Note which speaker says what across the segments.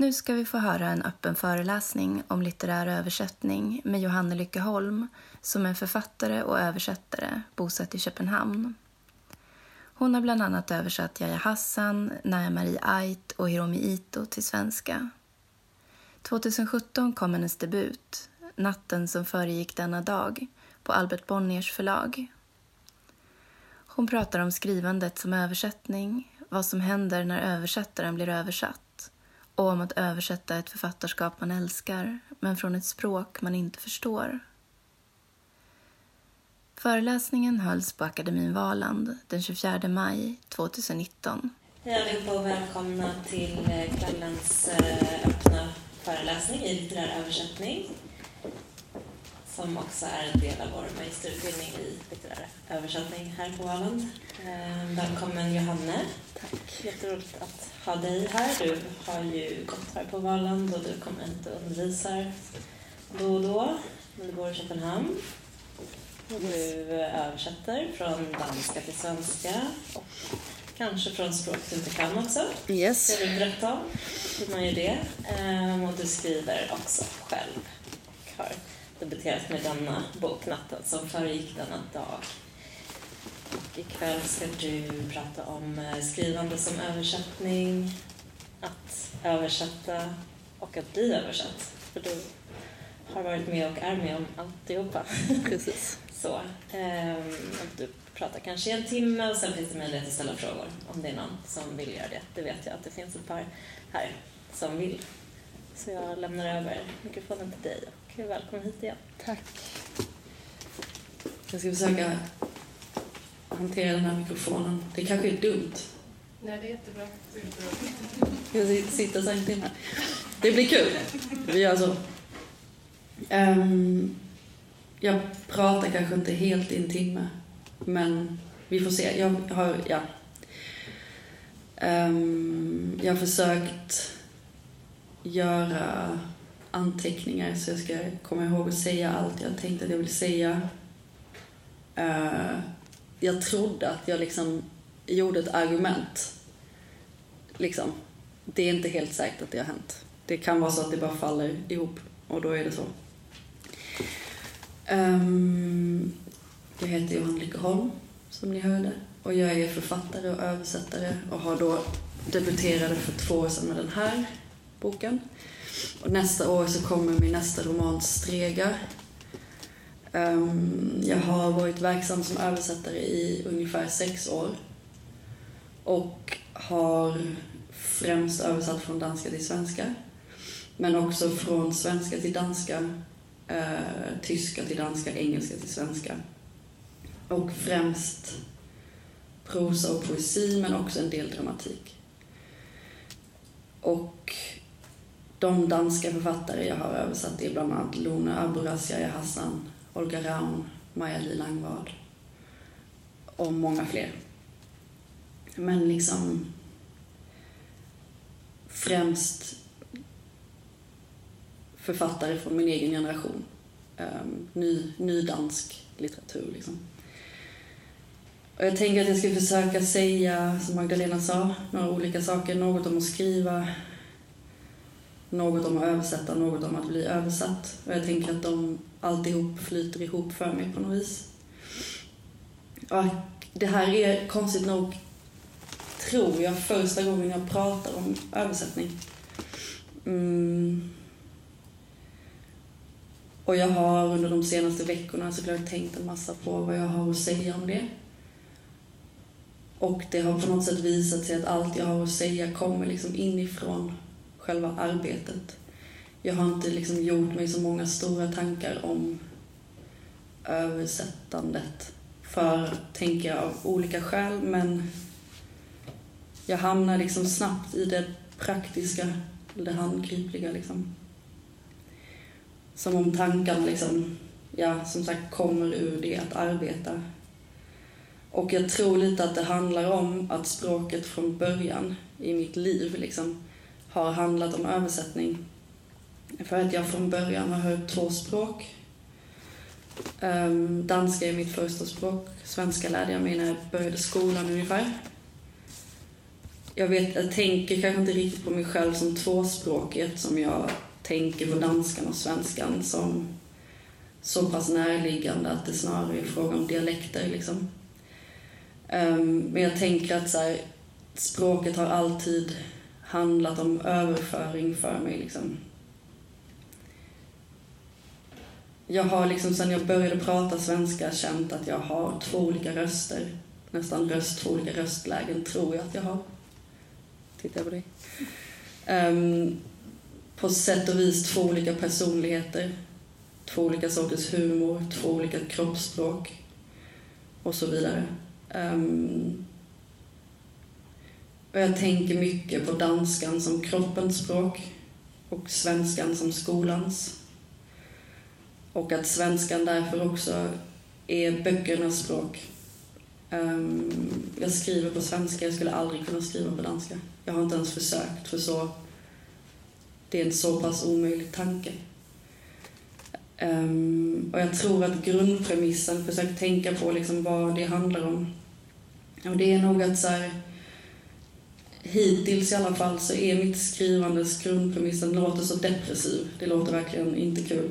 Speaker 1: Nu ska vi få höra en öppen föreläsning om litterär översättning med Johanne Lyckeholm som är författare och översättare bosatt i Köpenhamn. Hon har bland annat översatt Yahya Hassan, Naya Marie Ait och Hiromi Ito till svenska. 2017 kom hennes debut, Natten som föregick denna dag, på Albert Bonniers förlag. Hon pratar om skrivandet som översättning, vad som händer när översättaren blir översatt och om att översätta ett författarskap man älskar, men från ett språk man inte förstår. Föreläsningen hölls på Akademin Valand den 24 maj 2019.
Speaker 2: Hej allihopa och välkomna till eh, kvällens eh, öppna föreläsning i litterär översättning som också är en del av vår magisterutbildning i litterär översättning här på Valand. Eh, välkommen Johanne. Tack. Jätteroligt att ha dig här. Du har ju gått här på Valand och du kommer hit och undervisar då och då. Du bor i Köpenhamn. Du översätter från danska till svenska och kanske från språk du inte kan också.
Speaker 3: Yes.
Speaker 2: Det vill berätta om hur man gör det. Ehm, och du skriver också själv och har debuterat med denna bok, Natten som föregick denna dag. Och ikväll ska du prata om eh, skrivande som översättning, att översätta och att bli översatt. För du har varit med och är med om alltihopa.
Speaker 3: Precis.
Speaker 2: Så, ehm, du pratar kanske i en timme och sen finns det möjlighet att ställa frågor om det är någon som vill göra det. Det vet jag att det finns ett par här som vill. Så jag lämnar över mikrofonen till dig och välkommen hit igen.
Speaker 3: Tack. Jag ska försöka hantera den här mikrofonen. Det kanske är dumt.
Speaker 4: Nej, det är jättebra.
Speaker 3: Jag sitter här en timme. Det blir kul. Vi gör så. Ehm, jag pratar kanske inte helt i en timme, men vi får se. Jag har, ja. Ehm, jag har försökt göra anteckningar så jag ska komma ihåg att säga allt jag tänkte att jag vill säga. Eh, jag trodde att jag liksom gjorde ett argument. Liksom. Det är inte helt säkert att det har hänt. Det kan vara så att det bara faller ihop och då är det så. Um, jag heter Johan Lyckeholm, som ni hörde. Och jag är författare och översättare och har då debuterade för två år sedan med den här boken. Och nästa år så kommer min nästa roman Strega. Um, ehm, jag har varit verksam som översättare i ungefär sex år. Och har främst översatt från danska till svenska. Men också från svenska till danska, uh, tyska till danska, engelska till svenska. Och främst prosa och poesi, men också en del dramatik. Och de danska författare jag har översatt är bland annat Lona Abouras, Yahya Hassan, Olga Raun, Maja-Li Langvad och många fler. Men liksom främst författare från min egen generation. Ehm, ny, ny dansk litteratur liksom. Och jag tänker att jag ska försöka säga, som Magdalena sa, några olika saker. Något om att skriva, något om att översätta, något om att bli översatt. Och jag tänker att de alltihop flyter ihop för mig på något vis. Och det här är konstigt nog, tror jag, första gången jag pratar om översättning. Mm. Och jag har under de senaste veckorna såklart tänkt en massa på vad jag har att säga om det. Och det har på något sätt visat sig att allt jag har att säga kommer liksom inifrån själva arbetet. Jag har inte liksom gjort mig så många stora tankar om översättandet för, tänker jag, av olika skäl, men jag hamnar liksom snabbt i det praktiska, det handgripliga liksom. Som om tankarna liksom, ja, som sagt kommer ur det att arbeta. Och jag tror lite att det handlar om att språket från början i mitt liv liksom har handlat om översättning. För att jag från början har hört två språk. Um, danska är mitt första språk. Svenska lärde jag mig när jag började skolan ungefär. jag, vet, jag tänker kanske inte riktigt på mig själv som tvåspråkig eftersom jag tänker på danskan och svenskan som så pass närliggande att det snarare är fråga om dialekter. Liksom. Um, men jag tänker att så här, språket har alltid handlat om överföring för mig. Liksom. Jag har liksom sen jag började prata svenska känt att jag har två olika röster. Nästan röst, två olika röstlägen tror jag att jag har. Tittar jag på dig. Um, på sätt och vis två olika personligheter. Två olika sorters humor, två olika kroppsspråk och så vidare. Um, och jag tänker mycket på danskan som kroppens språk och svenskan som skolans. Och att svenskan därför också är böckernas språk. Um, jag skriver på svenska, jag skulle aldrig kunna skriva på danska. Jag har inte ens försökt, för så det är en så pass omöjlig tanke. Um, och jag tror att grundpremissen, försök tänka på liksom vad det handlar om. Och det är nog att så här, hittills i alla fall så är mitt skrivandes grundpremiss, den låter så depressiv. Det låter verkligen inte kul.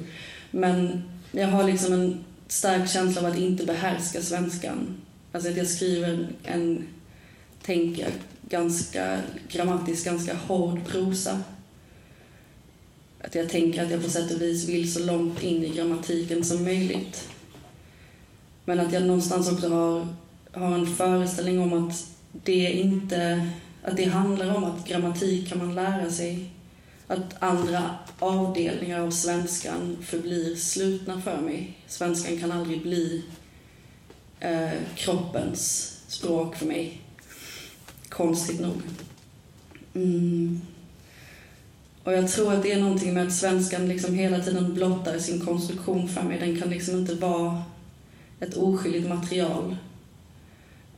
Speaker 3: Men jag har liksom en stark känsla av att inte behärska svenskan. Alltså att jag skriver en, tänker ganska grammatiskt ganska hård prosa. Att jag tänker att jag på sätt och vis vill så långt in i grammatiken som möjligt. Men att jag någonstans också har, har en föreställning om att det inte att det handlar om att grammatik kan man lära sig. Att andra avdelningar av svenskan förblir slutna för mig. Svenskan kan aldrig bli eh, kroppens språk för mig. Konstigt nog. Mm. Och jag tror att det är någonting med att svenskan liksom hela tiden blottar sin konstruktion för mig. Den kan liksom inte vara ett oskyldigt material.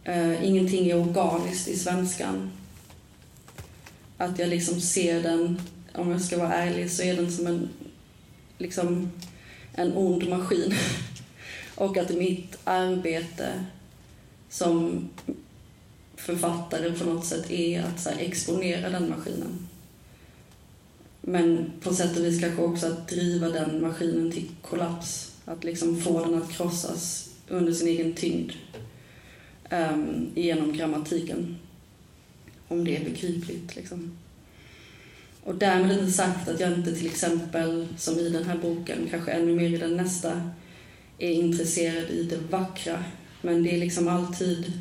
Speaker 3: Uh, ingenting är organiskt i svenskan. Att jag liksom ser den, om jag ska vara ärlig, så är den som en, liksom, en ond maskin. Och att mitt arbete som författare på något sätt är att så här, exponera den maskinen. Men på sätt och vis kanske också att driva den maskinen till kollaps. Att liksom få den att krossas under sin egen tyngd um, genom grammatiken. Om det är begripligt. Liksom. Och därmed inte sagt att jag inte till exempel, som i den här boken, kanske ännu mer i den nästa, är intresserad i det vackra. Men det är liksom alltid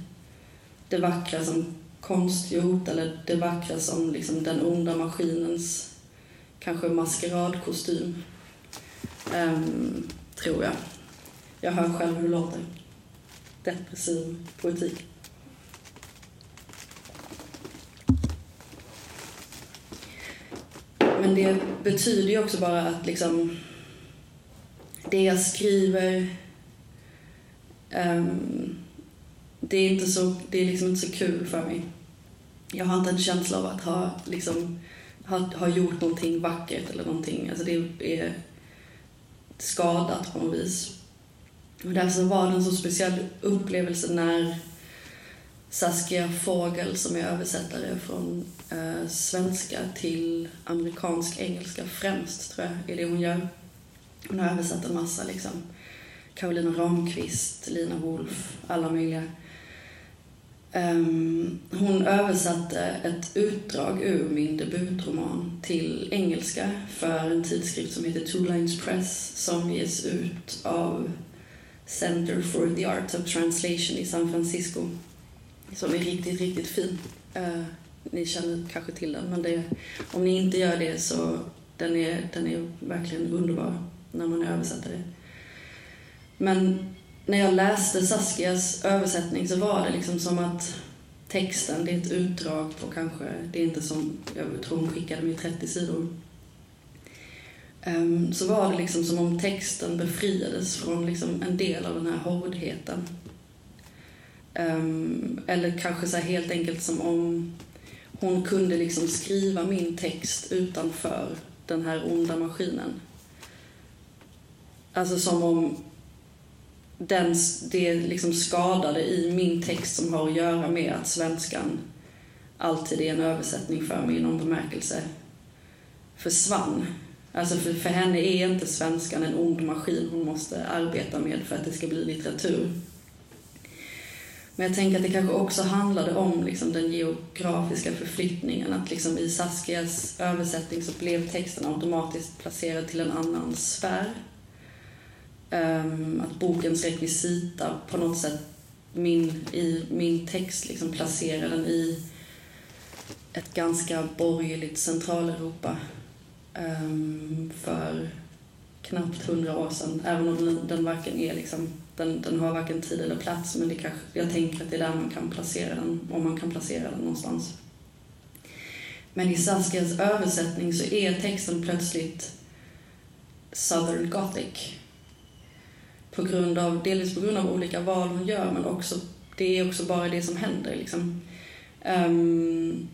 Speaker 3: det vackra som konstgjort eller det vackra som liksom den onda maskinens kanske maskeradkostym. Um, tror jag. Jag hör själv hur det låter. Depressiv poetik. Men det betyder ju också bara att liksom det jag skriver um, det är inte så, det är liksom inte så kul för mig. Jag har inte en känsla av att ha, liksom, ha, ha gjort någonting vackert eller någonting. Alltså det är skadat på något vis. Och därför så var det en så speciell upplevelse när Saskia Fågel, som är översättare från eh, svenska till amerikansk-engelska främst, tror jag, är det hon gör. Hon har översatt en massa, liksom. Karolina Ramqvist, Lina Wolf, alla möjliga. Um, hon översatte ett utdrag ur min debutroman till engelska för en tidskrift som heter Two Lines Press som ges ut av Center for the Art of Translation i San Francisco. Som är riktigt, riktigt fin. Uh, ni känner kanske till den, men det, om ni inte gör det så den är den är verkligen underbar när man översätter det. Men när jag läste Saskias översättning så var det liksom som att texten, det är ett utdrag på kanske, det är inte som, jag tror hon skickade mig 30 sidor. Um, så var det liksom som om texten befriades från liksom en del av den här hårdheten. Um, eller kanske så helt enkelt som om hon kunde liksom skriva min text utanför den här onda maskinen. Alltså som om den, det liksom skadade i min text som har att göra med att svenskan alltid är en översättning för mig i någon bemärkelse försvann. Alltså för, för henne är inte svenskan en ond maskin hon måste arbeta med för att det ska bli litteratur. Men jag tänker att det kanske också handlade om liksom den geografiska förflyttningen. Att liksom i Saskias översättning så blev texten automatiskt placerad till en annan sfär. Um, att bokens rekvisita på något sätt min, i min text liksom placerar den i ett ganska borgerligt Centraleuropa um, för knappt hundra år sedan. Även om den, den varken är liksom, den, den har varken tid eller plats men det kanske, jag tänker att det är där man kan placera den, om man kan placera den någonstans. Men i Saskias översättning så är texten plötsligt Southern Gothic. På grund av, delvis på grund av olika val hon gör men också, det är också bara det som händer. Liksom. Um,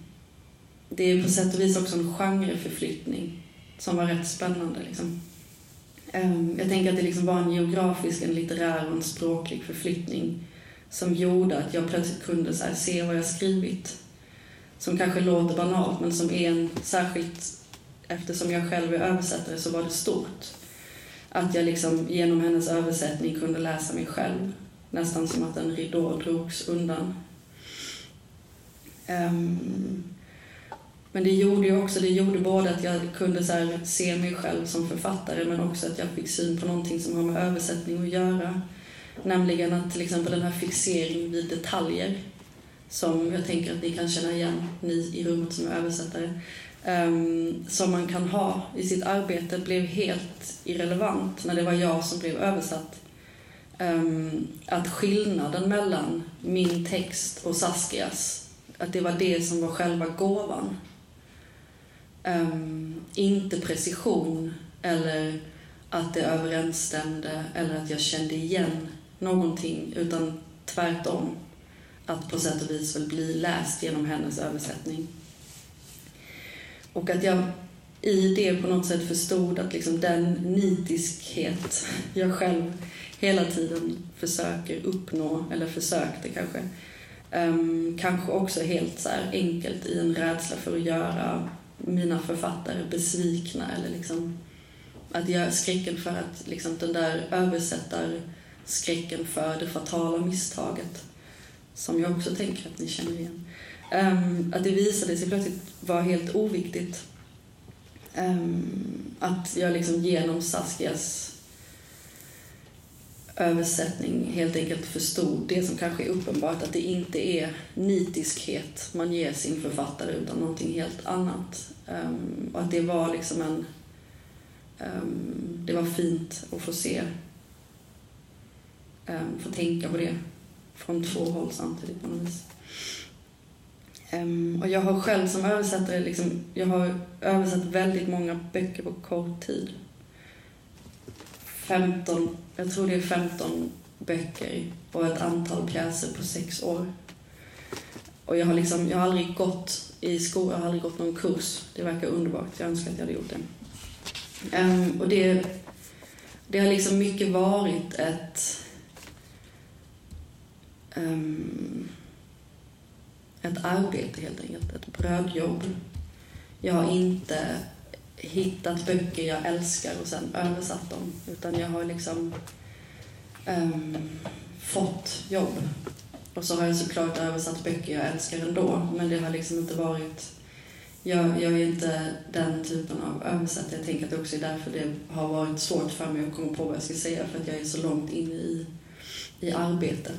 Speaker 3: det är på sätt och vis också en genreförflyttning som var rätt spännande. Liksom. Ehm, jag tänker att det liksom var en geografisk, en litterär och en språklig förflyttning som gjorde att jag plötsligt kunde så här, se vad jag skrivit. Som kanske låter banalt, men som är en särskilt, eftersom jag själv är översättare så var det stort. Att jag liksom genom hennes översättning kunde läsa mig själv. Nästan som att en ridå drogs undan. Um, men det gjorde ju också, det gjorde både att jag kunde så här, se mig själv som författare men också att jag fick syn på någonting som har med översättning att göra. Nämligen att till exempel den här fixeringen vid detaljer som jag tänker att ni kan känna igen, ni i rummet som är översättare, um, som man kan ha i sitt arbete blev helt irrelevant när det var jag som blev översatt. Um, att skillnaden mellan min text och Saskias, att det var det som var själva gåvan. Um, inte precision eller att det överensstämde eller att jag kände igen någonting utan tvärtom. Att på sätt och vis väl bli läst genom hennes översättning. Och att jag i det på något sätt förstod att liksom den nitiskhet jag själv hela tiden försöker uppnå, eller försökte kanske, um, kanske också helt så enkelt i en rädsla för att göra mina författare besvikna eller liksom att jag skräcken för att liksom den där översättarskräcken för det fatala misstaget som jag också tänker att ni känner igen. Um, att det visade sig plötsligt vara helt oviktigt. Um, att jag liksom genom Saskias översättning helt enkelt förstod det som kanske är uppenbart, att det inte är nitiskhet man ger sin författare utan någonting helt annat. Um, och att det var liksom en... Um, det var fint att få se, um, få tänka på det från två håll samtidigt på något vis. Um, och jag har själv som översättare, liksom, jag har översatt väldigt många böcker på kort tid. 15, jag tror det är 15 böcker och ett antal pjäser på sex år. Och jag har, liksom, jag har aldrig gått i skolan, jag har aldrig gått någon kurs. Det verkar underbart, jag önskar att jag hade gjort det. Um, och det, det har liksom mycket varit ett um, ett arbete helt enkelt, ett brödjobb. Jag har inte hittat böcker jag älskar och sen översatt dem. Utan jag har liksom um, fått jobb. Och så har jag såklart översatt böcker jag älskar ändå. Men det har liksom inte varit... Jag, jag är inte den typen av översättare. Jag tänker att det också är därför det har varit svårt för mig att komma på vad jag ska säga. För att jag är så långt inne i, i arbete.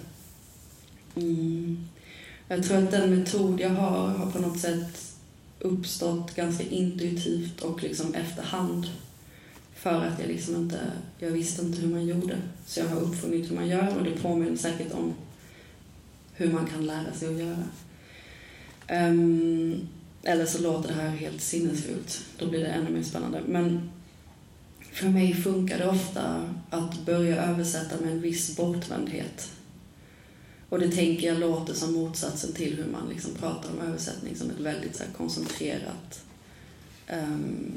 Speaker 3: Mm. Jag tror att den metod jag har har på något sätt uppstått ganska intuitivt och liksom efterhand. För att jag liksom inte, jag visste inte hur man gjorde. Så jag har uppfunnit hur man gör och det påminner säkert om hur man kan lära sig att göra. Um, eller så låter det här helt sinnessjukt. Då blir det ännu mer spännande. Men för mig funkar det ofta att börja översätta med en viss bortvändhet. Och det tänker jag låter som motsatsen till hur man liksom pratar om översättning som ett väldigt så här, koncentrerat um,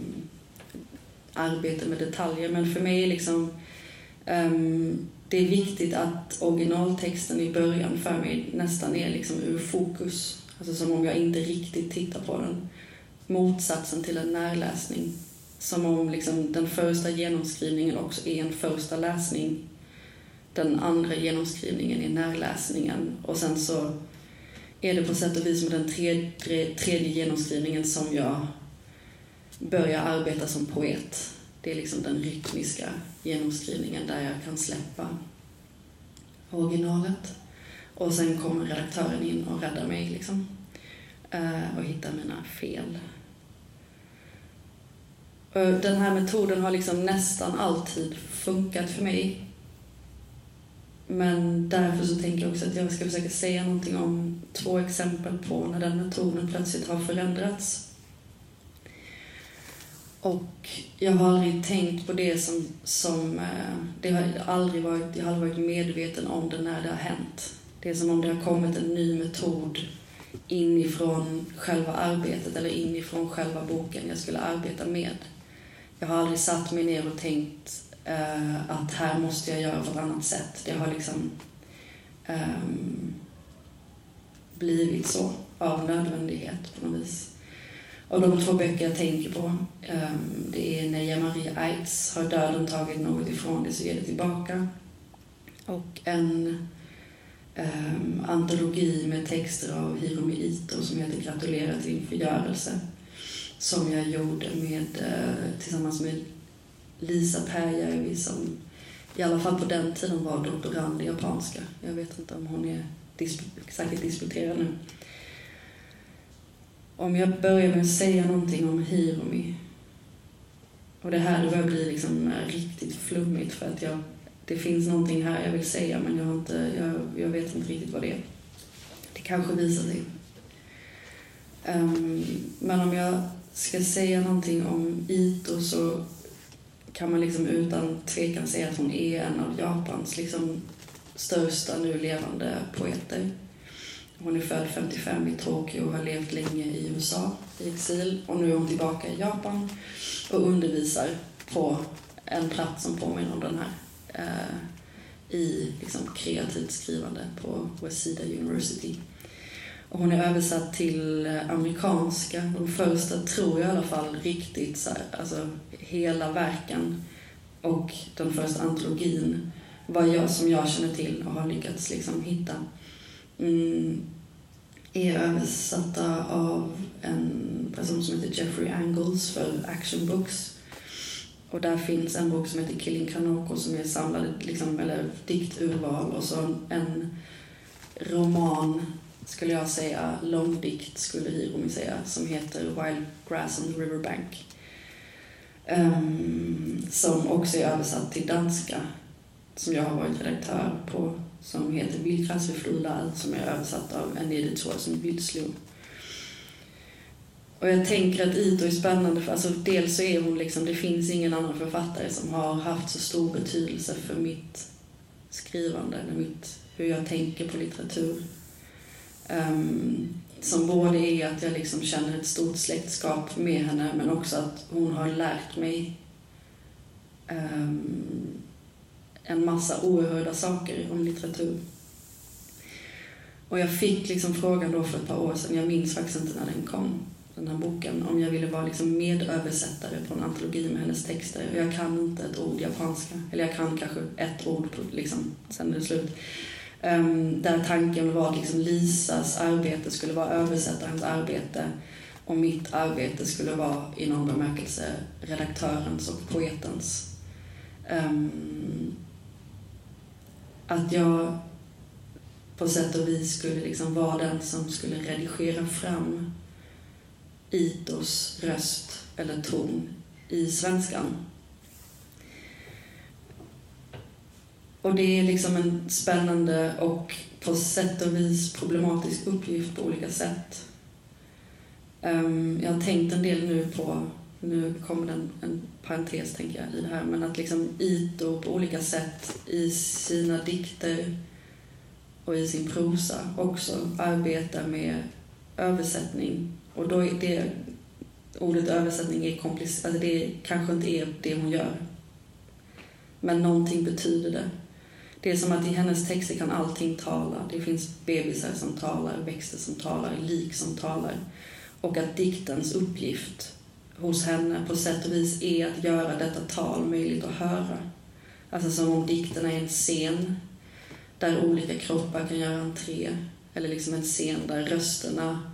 Speaker 3: arbete med detaljer. Men för mig är liksom um, det är viktigt att originaltexten i början för mig nästan är liksom ur fokus. Alltså som om jag inte riktigt tittar på den. Motsatsen till en närläsning. Som om liksom den första genomskrivningen också är en första läsning. Den andra genomskrivningen är närläsningen. Och sen så är det på sätt och vis med den tredje, tredje genomskrivningen som jag börjar arbeta som poet. Det är liksom den rytmiska genomskrivningen där jag kan släppa originalet. Och sen kommer redaktören in och räddar mig liksom. Eh, och hittar mina fel. Den här metoden har liksom nästan alltid funkat för mig. Men därför så tänker jag också att jag ska försöka säga någonting om två exempel på när den metoden plötsligt har förändrats. Och jag har aldrig tänkt på det som, som eh, det har aldrig varit, jag har aldrig varit medveten om det när det har hänt. Det är som om det har kommit en ny metod inifrån själva arbetet eller inifrån själva boken jag skulle arbeta med. Jag har aldrig satt mig ner och tänkt Eh, att här måste jag göra på ett annat sätt. Det har liksom um, blivit så av nödvändighet på något vis. Och de två böcker jag tänker på, um, det är När Maria Eitz har döden tagit något ifrån dig så ger det tillbaka. Och en um, antologi med texter av Hiromi Ito som heter Gratulerar till din förgörelse. Som jag gjorde med, uh, tillsammans med Lisa Pääjärvi som i alla fall på den tiden var doktorand i japanska. Jag vet inte om hon är disp säkert disputerad nu. Om jag börjar med att säga någonting om Hiromi. Och det här börjar bli liksom riktigt flummigt för att jag, det finns någonting här jag vill säga men jag, har inte, jag, jag vet inte riktigt vad det är. Det kanske visar sig. Um, men om jag ska säga någonting om Ito så kan man liksom utan tvekan säga att hon är en av Japans liksom största nu levande poeter. Hon är född 55 i Tokyo och har levt länge i USA i exil och nu är hon tillbaka i Japan och undervisar på en plats som påminner om den här eh, i liksom, kreativt skrivande på Waseda University. Och hon är översatt till eh, amerikanska, de första tror jag i alla fall riktigt så här, alltså hela verken och den första antologin vad jag, som jag känner till och har lyckats liksom hitta mm, är översatta av en person som heter Jeffrey Angles för Action Books. Och där finns en bok som heter Killing Kanoko som är samlade, liksom, eller dikturval och så en roman, skulle jag säga, långdikt skulle Hiromi säga, som heter Wild Grass on the Riverbank. Um, som också är översatt till danska, som jag har varit redaktör på som heter Vildkrasse Flodal som är översatt av en editor som Vildslo. Och jag tänker att Ito är spännande för alltså dels så är hon liksom, det finns ingen annan författare som har haft så stor betydelse för mitt skrivande, eller mitt, hur jag tänker på litteratur. Um, som både är att jag liksom känner ett stort släktskap med henne men också att hon har lärt mig um, en massa oerhörda saker om litteratur. Och jag fick liksom frågan då för ett par år sedan, jag minns faktiskt inte när den kom, den här boken, om jag ville vara liksom medöversättare på en antologi med hennes texter. Och Jag kan inte ett ord japanska, eller jag kan kanske ett ord, liksom, sen är det slut. Um, där tanken var att liksom Lisas arbete skulle vara översättarens arbete och mitt arbete skulle vara i någon bemärkelse redaktörens och poetens. Um, att jag på sätt och vis skulle liksom vara den som skulle redigera fram Itos röst eller ton i svenskan. Och det är liksom en spännande och på sätt och vis problematisk uppgift på olika sätt. Um, jag har tänkt en del nu på, nu kommer den en parentes tänker jag i det här, men att liksom Ito på olika sätt i sina dikter och i sin prosa också arbetar med översättning. Och då är det, ordet översättning är komplicerat, alltså det kanske inte är det hon gör. Men någonting betyder det. Det är som att i hennes texter kan allting tala. Det finns bebisar som talar, växter som talar, lik som talar. Och att diktens uppgift hos henne på sätt och vis är att göra detta tal möjligt att höra. Alltså som om dikten är en scen där olika kroppar kan göra entré. Eller liksom en scen där rösterna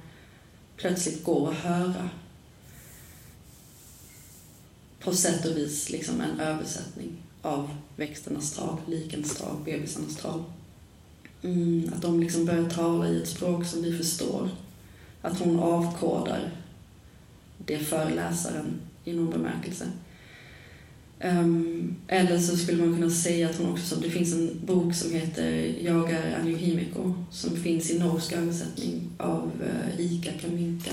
Speaker 3: plötsligt går att höra. På sätt och vis liksom en översättning av växternas tal, likens tal, bebisarnas tal. Mm, att de liksom börjar tala i ett språk som vi förstår. Att hon avkodar det föreläsaren i någon bemärkelse. Um, eller så skulle man kunna säga att hon också, det finns en bok som heter Jag är Anjo som finns i norsk översättning av eh, uh, Ika Kaminka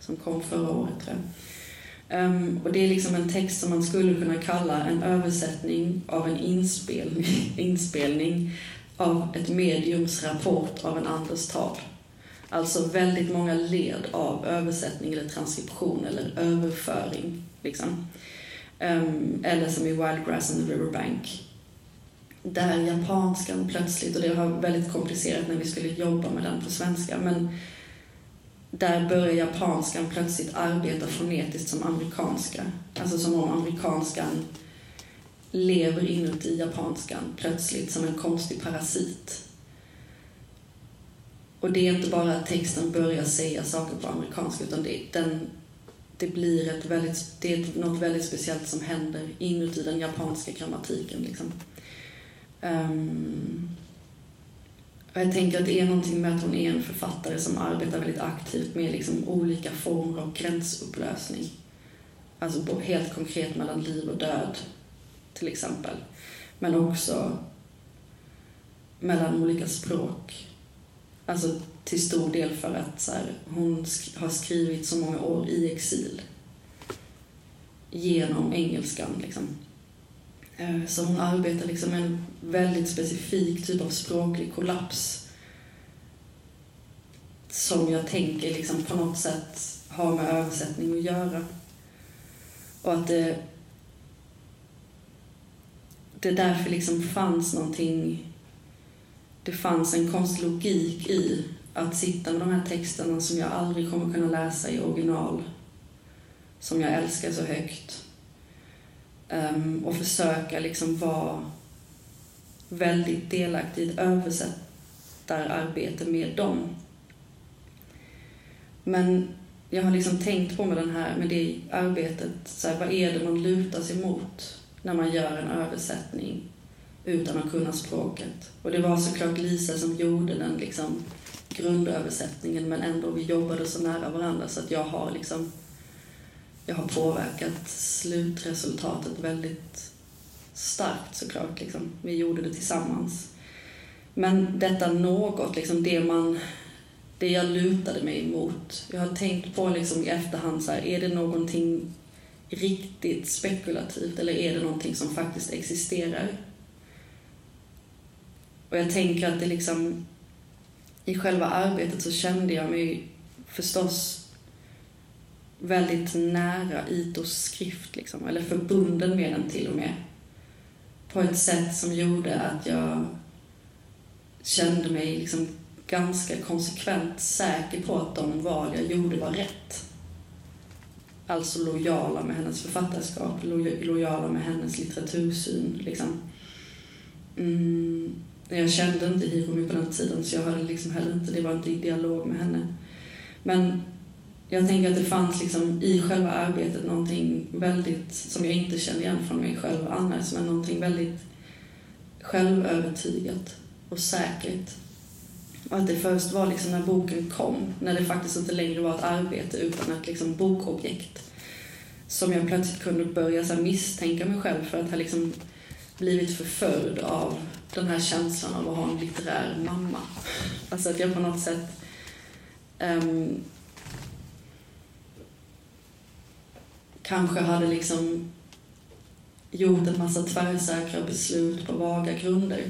Speaker 3: som kom förra året tror jag. Um, och det är liksom en text som man skulle kunna kalla en översättning av en inspelning, inspelning av ett mediums rapport av en andres tal. Alltså väldigt många led av översättning eller transkription eller överföring. Liksom. Um, eller som i Wildgrass and the Riverbank. Där japanskan plötsligt, och det var väldigt komplicerat när vi skulle jobba med den på svenska, men där börjar japanskan plötsligt arbeta fonetiskt som amerikanska. Alltså som om amerikanskan lever inuti japanskan plötsligt som en konstig parasit. Och det är inte bara att texten börjar säga saker på amerikanska utan det, den, det blir ett väldigt, det är något väldigt speciellt som händer inuti den japanska grammatiken. Liksom. Um, och jag tänker att det är någonting med att hon är en författare som arbetar väldigt aktivt med liksom olika former av gränsupplösning. Alltså helt konkret mellan liv och död, till exempel. Men också mellan olika språk. Alltså till stor del för att så här, hon sk har skrivit så många år i exil. Genom engelskan liksom. Eh, så hon arbetar liksom med en väldigt specifik typ av språklig kollaps som jag tänker liksom på något sätt har med översättning att göra. Och att det, det därför liksom fanns någonting, det fanns en konstig logik i att sitta med de här texterna som jag aldrig kommer kunna läsa i original, som jag älskar så högt Um, och försöka liksom vara väldigt delaktig i ett översättararbete med dem. Men jag har liksom tänkt på med, den här, med det arbetet, så här, vad är det man lutar sig mot när man gör en översättning utan att kunna språket? Och det var såklart Lisa som gjorde den liksom grundöversättningen men ändå vi jobbade så nära varandra så att jag har liksom jag har påverkat slutresultatet väldigt starkt såklart. Liksom. Vi gjorde det tillsammans. Men detta något, liksom det man det jag lutade mig emot. Jag har tänkt på liksom i efterhand, så här, är det någonting riktigt spekulativt eller är det någonting som faktiskt existerar? Och jag tänker att det liksom, i själva arbetet så kände jag mig förstås väldigt nära Itos skrift, liksom, eller förbunden med den till och med. På ett sätt som gjorde att jag kände mig liksom ganska konsekvent säker på att de val jag gjorde var rätt. Alltså lojala med hennes författarskap, lojala med hennes litteratursyn. Liksom. Mm, jag kände inte Hiromi på den tiden så jag hade liksom heller inte, det var inte i dialog med henne. Men jag tänker att det fanns liksom i själva arbetet någonting väldigt, som jag inte kände igen från mig själv annars, men någonting väldigt självövertygat och säkert. Och att det först var liksom när boken kom, när det faktiskt inte längre var ett arbete utan ett liksom bokobjekt, som jag plötsligt kunde börja så misstänka mig själv för att ha liksom blivit förföljd av den här känslan av att ha en litterär mamma. Alltså att jag på något sätt um, kanske hade liksom gjort en massa tvärsäkra beslut på vaga grunder.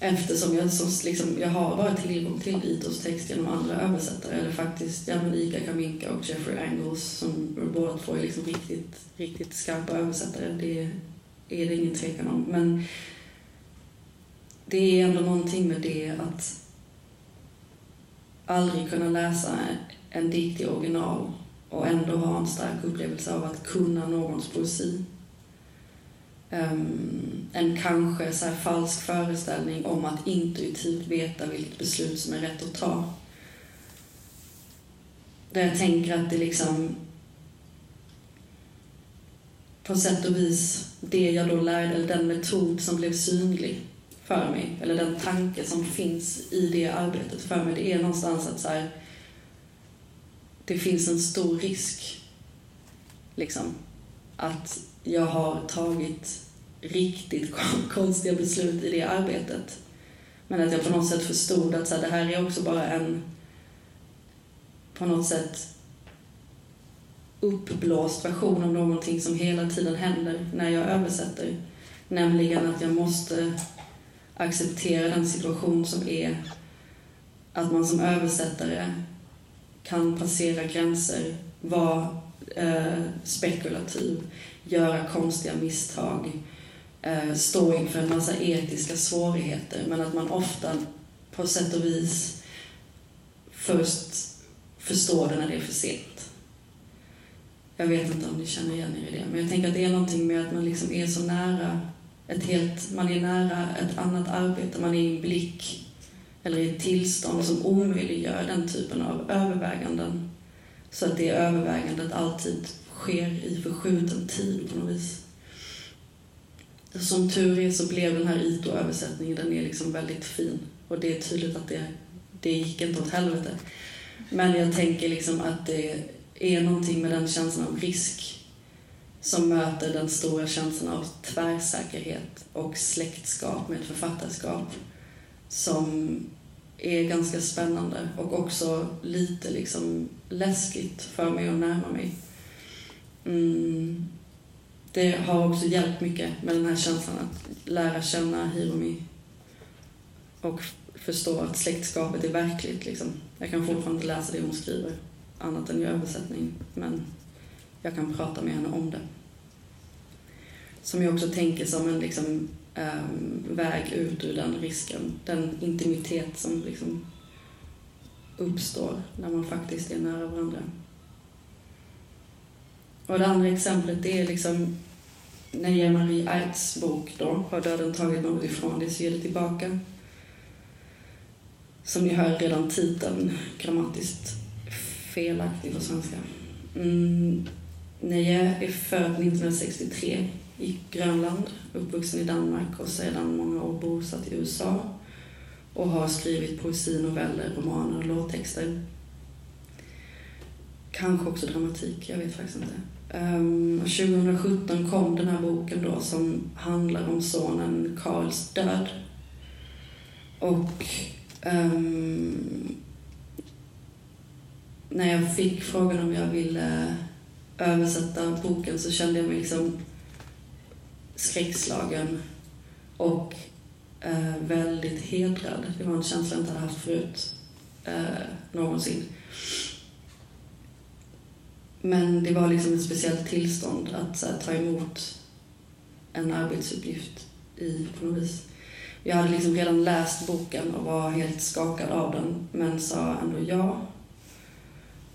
Speaker 3: Eftersom jag, så, liksom, jag har bara tillgång till Itos text genom andra översättare, eller faktiskt ja, Ika Kaminka och Jeffrey Angles som båda två är liksom riktigt, riktigt skarpa översättare. Det är det ingen tvekan om. Men det är ändå någonting med det att aldrig kunna läsa en dikt i original och ändå ha en stark upplevelse av att kunna någons poesi. Um, en kanske så falsk föreställning om att intuitivt veta vilket beslut som är rätt att ta. Där jag tänker att det liksom på sätt och vis det jag då lärde, eller den metod som blev synlig för mig, eller den tanke som finns i det arbetet för mig, det är någonstans att så här, det finns en stor risk liksom, att jag har tagit riktigt konstiga beslut i det arbetet. Men att jag på något sätt förstod att så här, det här är också bara en på något sätt uppblåst version av någonting som hela tiden händer när jag översätter. Nämligen att jag måste acceptera den situation som är att man som översättare kan passera gränser, vara eh, spekulativ, göra konstiga misstag, eh, stå inför en massa etiska svårigheter men att man ofta på sätt och vis först förstår det när det är för sent. Jag vet inte om ni känner igen er i det, men jag tänker att det är någonting med att man liksom är så nära ett helt, man är nära ett annat arbete, man är i en blick eller i ett tillstånd som omöjliggör den typen av överväganden. Så att det övervägandet alltid sker i förskjuten tid på något vis. Som tur är så blev den här Ito-översättningen, den är liksom väldigt fin. Och det är tydligt att det, det gick inte åt helvete. Men jag tänker liksom att det är någonting med den känslan av risk som möter den stora känslan av tvärsäkerhet och släktskap med ett författarskap som är ganska spännande och också lite liksom läskigt för mig att närma mig. Mm. Det har också hjälpt mycket med den här känslan att lära känna Hiromi och förstå att släktskapet är verkligt. Liksom. Jag kan fortfarande läsa det hon skriver, annat än i översättning, men jag kan prata med henne om det. Som jag också tänker som en liksom, um, väg ut ur den risken, den intimitet som liksom uppstår när man faktiskt är nära varandra. Och det andra exemplet det är liksom Neja Marie Aerts bok då, Har döden tagit något ifrån dig så ge det tillbaka. Som ni hör redan titeln grammatiskt felaktig på svenska. Mm, Neje är född 1963 i Grönland, uppvuxen i Danmark och sedan många år bosatt i USA och har skrivit poesi, noveller, romaner och låttexter. Kanske också dramatik, jag vet faktiskt inte. Ehm, 2017 kom den här boken då som handlar om sonen Karls död. Och um, när jag fick frågan om jag ville översätta boken så kände jag mig liksom skräckslagen och eh, väldigt hedrad. Det var en känsla jag inte hade haft förut eh, någonsin. Men det var liksom ett speciellt tillstånd att här, ta emot en arbetsuppgift i på något vis. Jag hade liksom redan läst boken och var helt skakad av den, men sa ändå ja.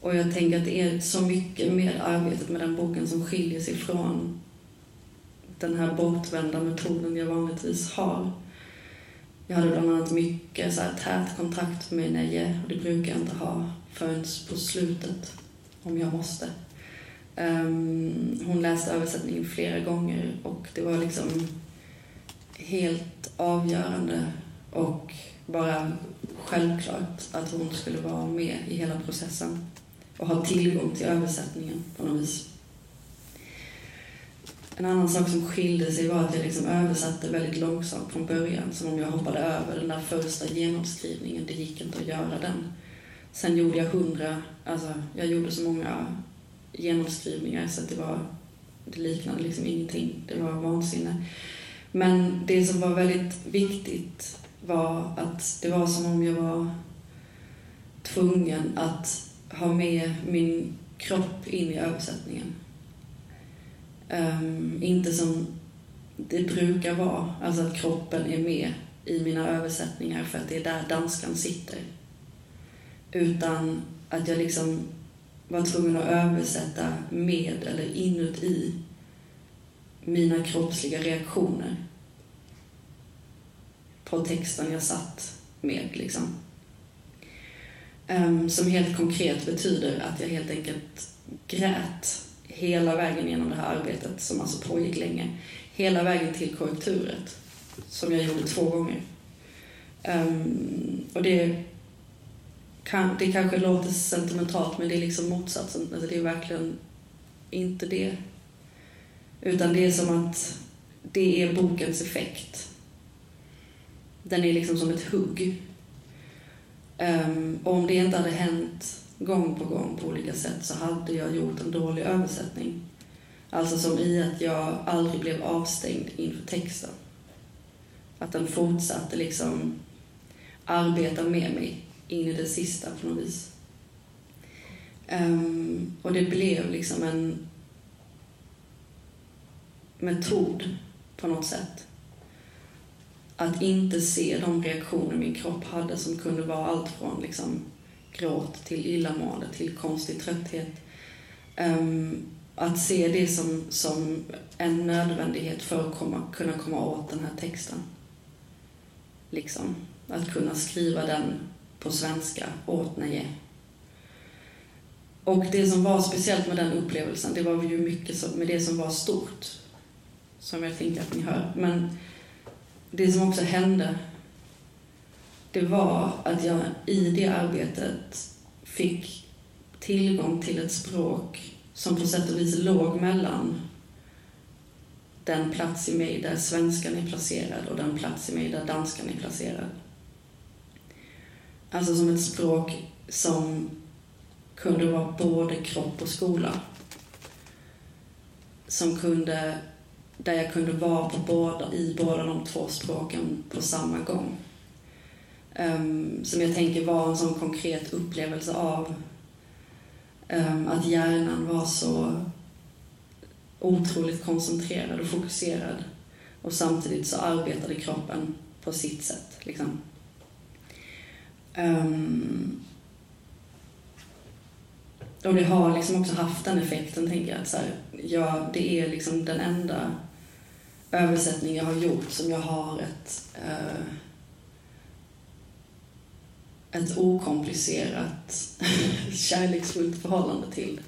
Speaker 3: Och jag tänker att det är så mycket med arbetet med den boken som skiljer sig från den här bortvända metoden jag vanligtvis har. Jag hade bland annat mycket så här tät kontakt med Neje och det brukar jag inte ha förrän på slutet om jag måste. Um, hon läste översättningen flera gånger och det var liksom helt avgörande och bara självklart att hon skulle vara med i hela processen och ha tillgång till översättningen på något vis. En annan sak som skilde sig var att jag liksom översatte väldigt långsamt från början, som om jag hoppade över den där första genomskrivningen. Det gick inte att göra den. Sen gjorde jag hundra, alltså jag gjorde så många genomskrivningar så att det var, det liknade liksom ingenting. Det var vansinne. Men det som var väldigt viktigt var att det var som om jag var tvungen att ha med min kropp in i översättningen. Um, inte som det brukar vara, alltså att kroppen är med i mina översättningar för att det är där danskan sitter. Utan att jag liksom var tvungen att översätta med eller inuti mina kroppsliga reaktioner på texten jag satt med. Liksom. Um, som helt konkret betyder att jag helt enkelt grät hela vägen genom det här arbetet som alltså pågick länge. Hela vägen till korrekturet, som jag gjorde två gånger. Um, och det, kan, det kanske låter sentimentalt, men det är liksom motsatsen. Alltså det är verkligen inte det. Utan det är som att det är bokens effekt. Den är liksom som ett hugg. Um, och om det inte hade hänt gång på gång på olika sätt så hade jag gjort en dålig översättning. Alltså som i att jag aldrig blev avstängd inför texten. Att den fortsatte liksom arbeta med mig in i det sista på något vis. Um, och det blev liksom en metod på något sätt. Att inte se de reaktioner min kropp hade som kunde vara allt från liksom gråt till illamående till konstig trötthet. Um, att se det som, som en nödvändighet för att komma, kunna komma åt den här texten. Liksom. Att kunna skriva den på svenska åt Neje. Och det som var speciellt med den upplevelsen, det var ju mycket med det som var stort. Som jag tänker att ni hör. Men det som också hände, det var att jag i det arbetet fick tillgång till ett språk som på sätt och vis låg mellan den plats i mig där svenskan är placerad och den plats i mig där danskan är placerad. Alltså som ett språk som kunde vara både kropp och skola. Som kunde, där jag kunde vara på båda, i båda de två språken på samma gång. Um, som jag tänker var en sån konkret upplevelse av um, att hjärnan var så otroligt koncentrerad och fokuserad och samtidigt så arbetade kroppen på sitt sätt. Liksom. Um, och det har liksom också haft den effekten, tänker jag. Att så här, ja, det är liksom den enda översättning jag har gjort som jag har ett, eh, uh, ett okomplicerat, kärleksfullt förhållande till.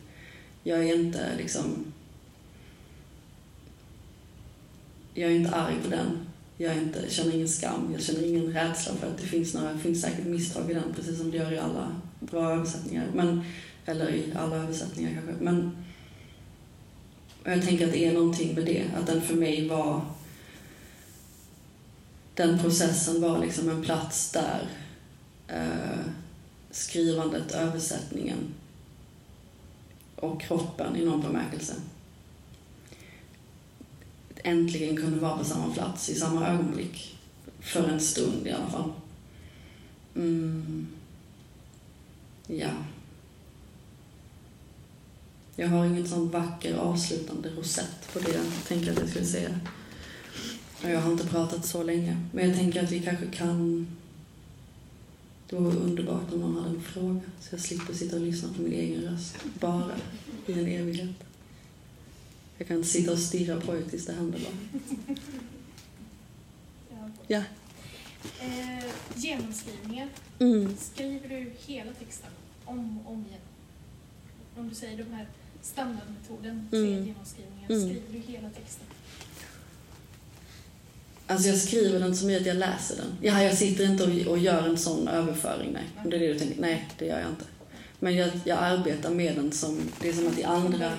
Speaker 3: Jag är inte liksom... Jag är inte arg på den jag inte, känner ingen skam, jag känner ingen rädsla för att det finns några, det finns säkert misstag i den, precis som det gör i alla bra översättningar. Men, eller i alla översättningar kanske. Men jag tänker att det är någonting med det, att den för mig var den processen var liksom en plats där eh, skrivandet, översättningen och kroppen i någon bemärkelse äntligen kunde vara på samma plats i samma ögonblick. För en stund i alla fall. Mm. Ja. Jag har ingen sån vacker avslutande rosett på det jag tänker att jag skulle säga. Och jag har inte pratat så länge. Men jag tänker att vi kanske kan... Det vore underbart om någon hade en fråga så jag slipper sitta och lyssna på min egen röst. Bara i en evighet. Jag kan sitta och stirra på er tills det händer bara. Ja.
Speaker 4: Eh, genomskrivningar.
Speaker 3: Mm.
Speaker 4: Skriver du hela texten om och om igen? Om du säger de här standardmetoden, tre
Speaker 3: Mm.
Speaker 4: genomskrivningar,
Speaker 3: Mm.
Speaker 4: skriver du hela texten?
Speaker 3: Alltså jag skriver den som i att jag läser den. Ja, jag sitter inte och, och gör en sån överföring, nej. Om det är det du tänker. Nej, det gör jag inte. Men jag, jag arbetar med den som, det är som att i andra...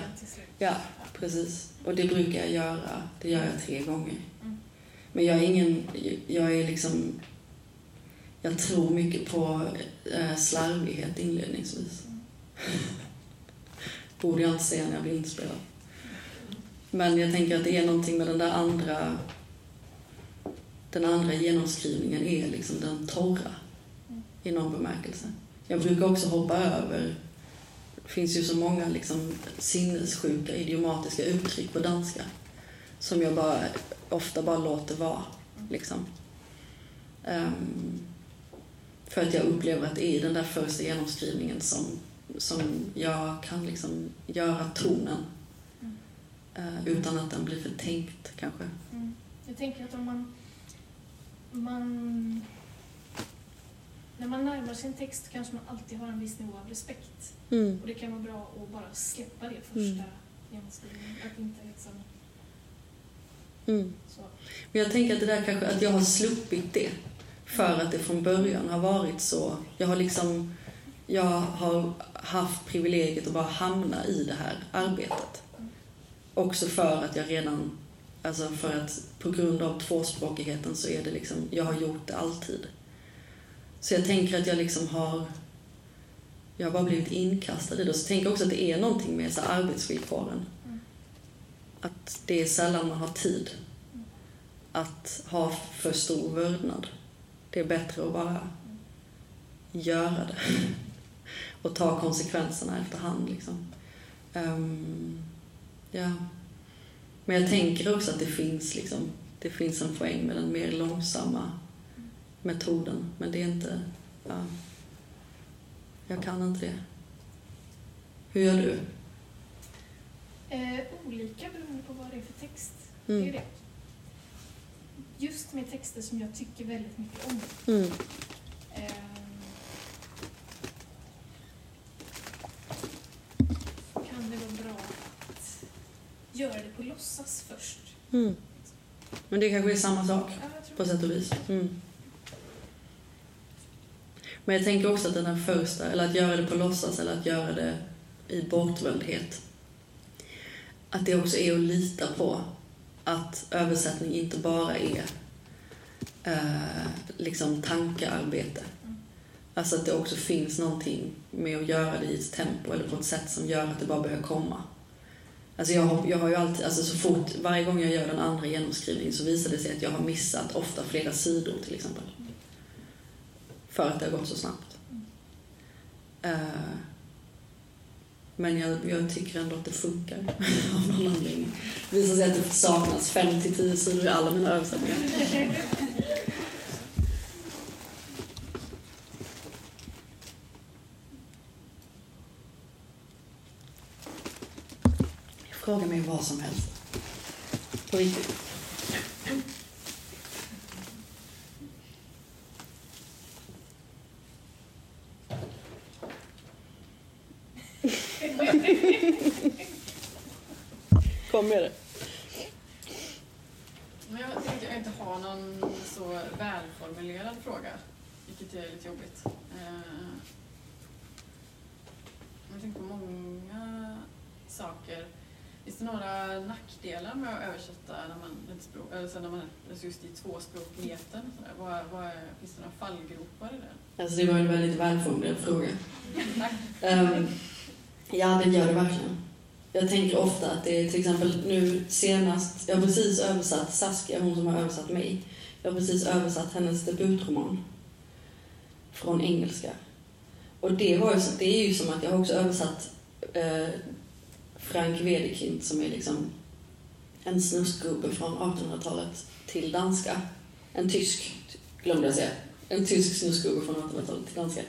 Speaker 3: Ja, precis. Och det brukar jag göra. Det gör jag tre gånger.
Speaker 4: Mm.
Speaker 3: Men jag är ingen, jag är liksom, jag tror mycket på eh, slarvighet inledningsvis. Borde jag inte säga när jag blir inspelad. Men jag tänker att det är någonting med den där andra, den andra genomskrivningen är liksom den torra i någon bemärkelse. Jag brukar också hoppa över det finns ju så många liksom sinnessjuka idiomatiska uttryck på danska som jag bara, ofta bara låter vara. Liksom. Ehm, för att jag upplever att det är den där första genomskrivningen som, som jag kan liksom göra tonen
Speaker 4: Mm.
Speaker 3: eh, utan att den blir för tänkt kanske.
Speaker 4: Mm. Jag tänker att om man, man... När man närmar sig en text kanske man alltid har en viss nivå av respekt. Och det kan vara bra att bara släppa det första
Speaker 3: Mm.
Speaker 4: genomskrivningen. Att inte liksom
Speaker 3: Mm. Men jag tänker att det där kanske, att jag har sluppit det. För att det från början har varit så. Jag har liksom, jag har haft privilegiet att bara hamna i det här arbetet. Också för att jag redan, alltså för att på grund av tvåspråkigheten så är det liksom, jag har gjort det alltid. Så jag tänker att jag liksom har, jag har bara blivit inkastad i det. Så tänker jag också att det är någonting med så arbetsvillkoren.
Speaker 4: Mm.
Speaker 3: Att det är sällan man har tid att ha för stor vördnad. Det är bättre att bara göra det och ta konsekvenserna efterhand. Liksom. Ehm, ja. Men jag tänker också att det finns, liksom, det finns en poäng med den mer långsamma metoden. Men det är inte... Ja, jag kan inte det. Hur gör du?
Speaker 4: Eh, olika beroende på vad det är för text. Det är
Speaker 3: Mm.
Speaker 4: det. Just med texter som jag tycker väldigt mycket om.
Speaker 3: Mm.
Speaker 4: Eh, kan det vara bra att göra det på låtsas först.
Speaker 3: Mm. Men det kanske är samma sak.
Speaker 4: Ja,
Speaker 3: På sätt och vis. Mm. Men jag tänker också att den här första, eller att göra det på låtsas eller att göra det i bortvändhet. Att det också är att lita på att översättning inte bara är eh, liksom tankearbete. Alltså att det också finns någonting med att göra det i ett tempo eller på ett sätt som gör att det bara börjar komma. Alltså jag, har, jag har ju alltid, alltså så fort, varje gång jag gör den andra genomskrivningen så visar det sig att jag har missat ofta flera sidor till exempel. För att det har gått så snabbt. Eh, men jag, jag tycker ändå att det funkar av någon anledning. Det visar sig att det saknas 5-10 sidor i alla mina översättningar. Fråga mig vad som helst. På riktigt. Kom med det.
Speaker 5: Men jag tänkte jag inte ha någon så välformulerad fråga, vilket är lite jobbigt. Eh, Jag tänkte på många saker. Finns det några nackdelar med att översätta när man, ett språk, alltså när man just i tvåspråkigheten? Vad, vad är, finns det några fallgropar i det?
Speaker 3: Alltså det var en väldigt välformulerad fråga. Ehm, ja, det gör det verkligen. Jag tänker ofta att det är till exempel nu senast, jag har precis översatt Saskia, hon som har översatt mig. Jag har precis översatt hennes debutroman från engelska. Och det, var ju, det är ju som att jag har också översatt eh, Frank Wedekind som är liksom en snuskgubbe från 1800-talet till danska. En tysk, glömde jag säga. En tysk snuskgubbe från 1800-talet till danska.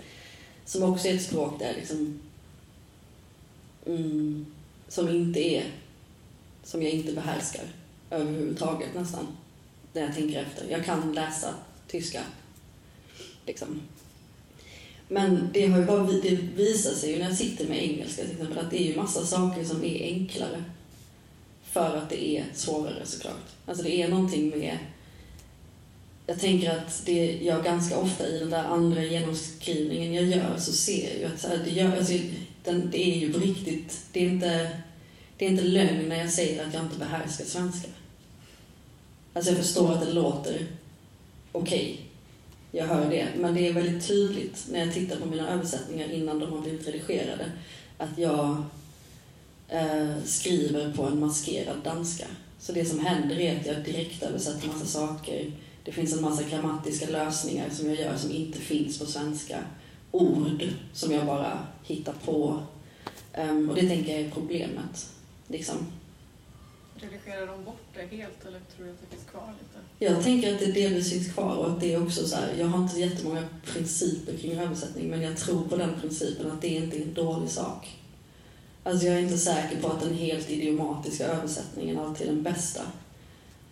Speaker 3: Som också är ett språk där liksom mm, som inte är som jag inte behärskar överhuvudtaget nästan när jag tänker efter. Jag kan läsa tyska liksom. Men det har ju bara vi- det visar sig ju när jag sitter med engelska till exempel att det är ju massa saker som är enklare för att det är svårare såklart. Alltså det är någonting med jag tänker att det jag ganska ofta i den där andra genomskrivningen jag gör så ser jag ju att så här, det, gör, alltså, den, det är ju på riktigt, det är, inte, det är inte lögn när jag säger att jag inte behärskar svenska. Alltså jag förstår att det låter okej, jag hör det, men det är väldigt tydligt när jag tittar på mina översättningar innan de har blivit redigerade att jag eh, skriver på en maskerad danska. Så det som händer är att jag direkt översätter massa saker det finns en massa grammatiska lösningar som jag gör som inte finns på svenska. Ord som jag bara hittar på. Um, och det tänker jag är problemet. Liksom
Speaker 5: redigerar de bort det helt eller tror du att det finns kvar lite?
Speaker 3: Jag tänker att det delvis finns kvar och att det är också så här, jag har inte jättemånga principer kring översättning men jag tror på den principen att det inte är en dålig sak. Alltså jag är inte säker på att den helt idiomatiska översättningen alltid är den bästa.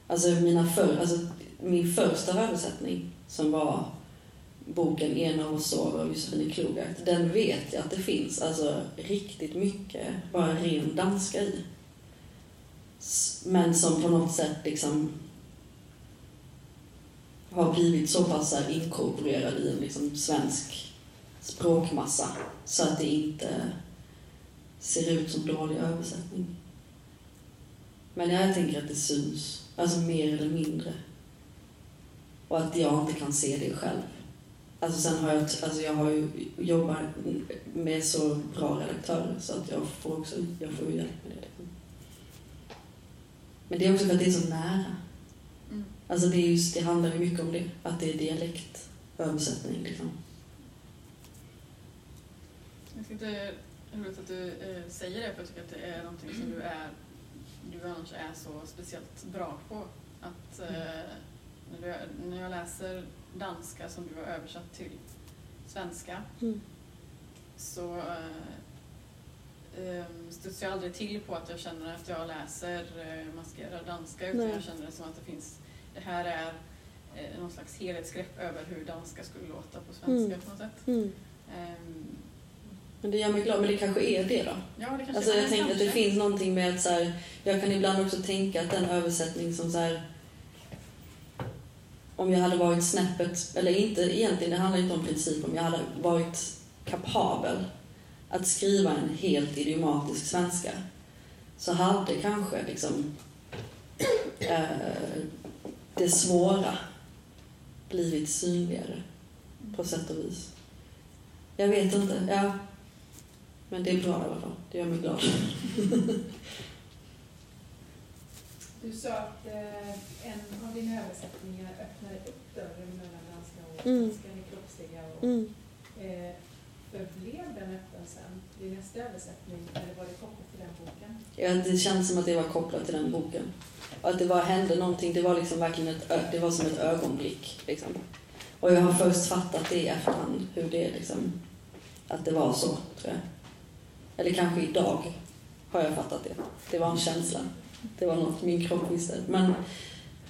Speaker 3: Alltså, mina för, alltså min första översättning som var boken En av oss sover av Josefine Klogart, den vet jag att det finns alltså riktigt mycket bara ren danska i. Men som på något sätt liksom har blivit så pass inkorporerad i en liksom svensk språkmassa så att det inte ser ut som dålig översättning. Men jag tänker att det syns, alltså mer eller mindre. Och att jag inte kan se det själv. Alltså sen har jag, alltså jag har ju jobbat med så bra redaktörer så att jag får också jag får hjälp med det. Men det är också för att det är så nära. Mm. Alltså det, är just, det handlar ju mycket om det, att det är dialektöversättning liksom.
Speaker 5: Jag tycker det är roligt att du eh, säger det, för jag tycker att det är någonting som du är du annars är så speciellt bra på. Att eh, när, du, när jag läser danska som du har översatt till svenska mm. så eh, studsar jag aldrig till på att jag känner att jag läser eh, maskerad danska utan Nej. jag känner det som att det finns, det här är eh, någon slags helhetsgrepp över hur danska skulle låta på svenska mm. på något sätt. Mm. Um,
Speaker 3: men det gör mig glad, men det kanske är det då?
Speaker 5: Ja, det kanske
Speaker 3: alltså, jag tänker att det finns någonting med att så här, jag kan ibland också tänka att den översättning som så här, om jag hade varit snäppet, eller inte egentligen, det handlar inte om princip, om jag hade varit kapabel att skriva en helt idiomatisk svenska så hade kanske liksom eh, det svåra blivit synligare på sätt och vis. Jag vet inte. Ja. Men det är bra i alla fall. Det gör mig glad.
Speaker 4: Du sa att eh, en av dina översättningar öppnade upp dörren mellan danska och mm. kroppsliga. Och, mm. eh, öppen nästa översättning, eller var det kopplat till den boken?
Speaker 3: Ja, det känns som att det var kopplat till den boken. Och att det var, hände någonting, det var liksom verkligen ett, det var som ett ögonblick. Liksom. Och jag har först fattat det i efterhand, hur det liksom, att det var så, tror jag. Eller kanske idag har jag fattat det. Det var en känsla. Det var något min kropp visste. Men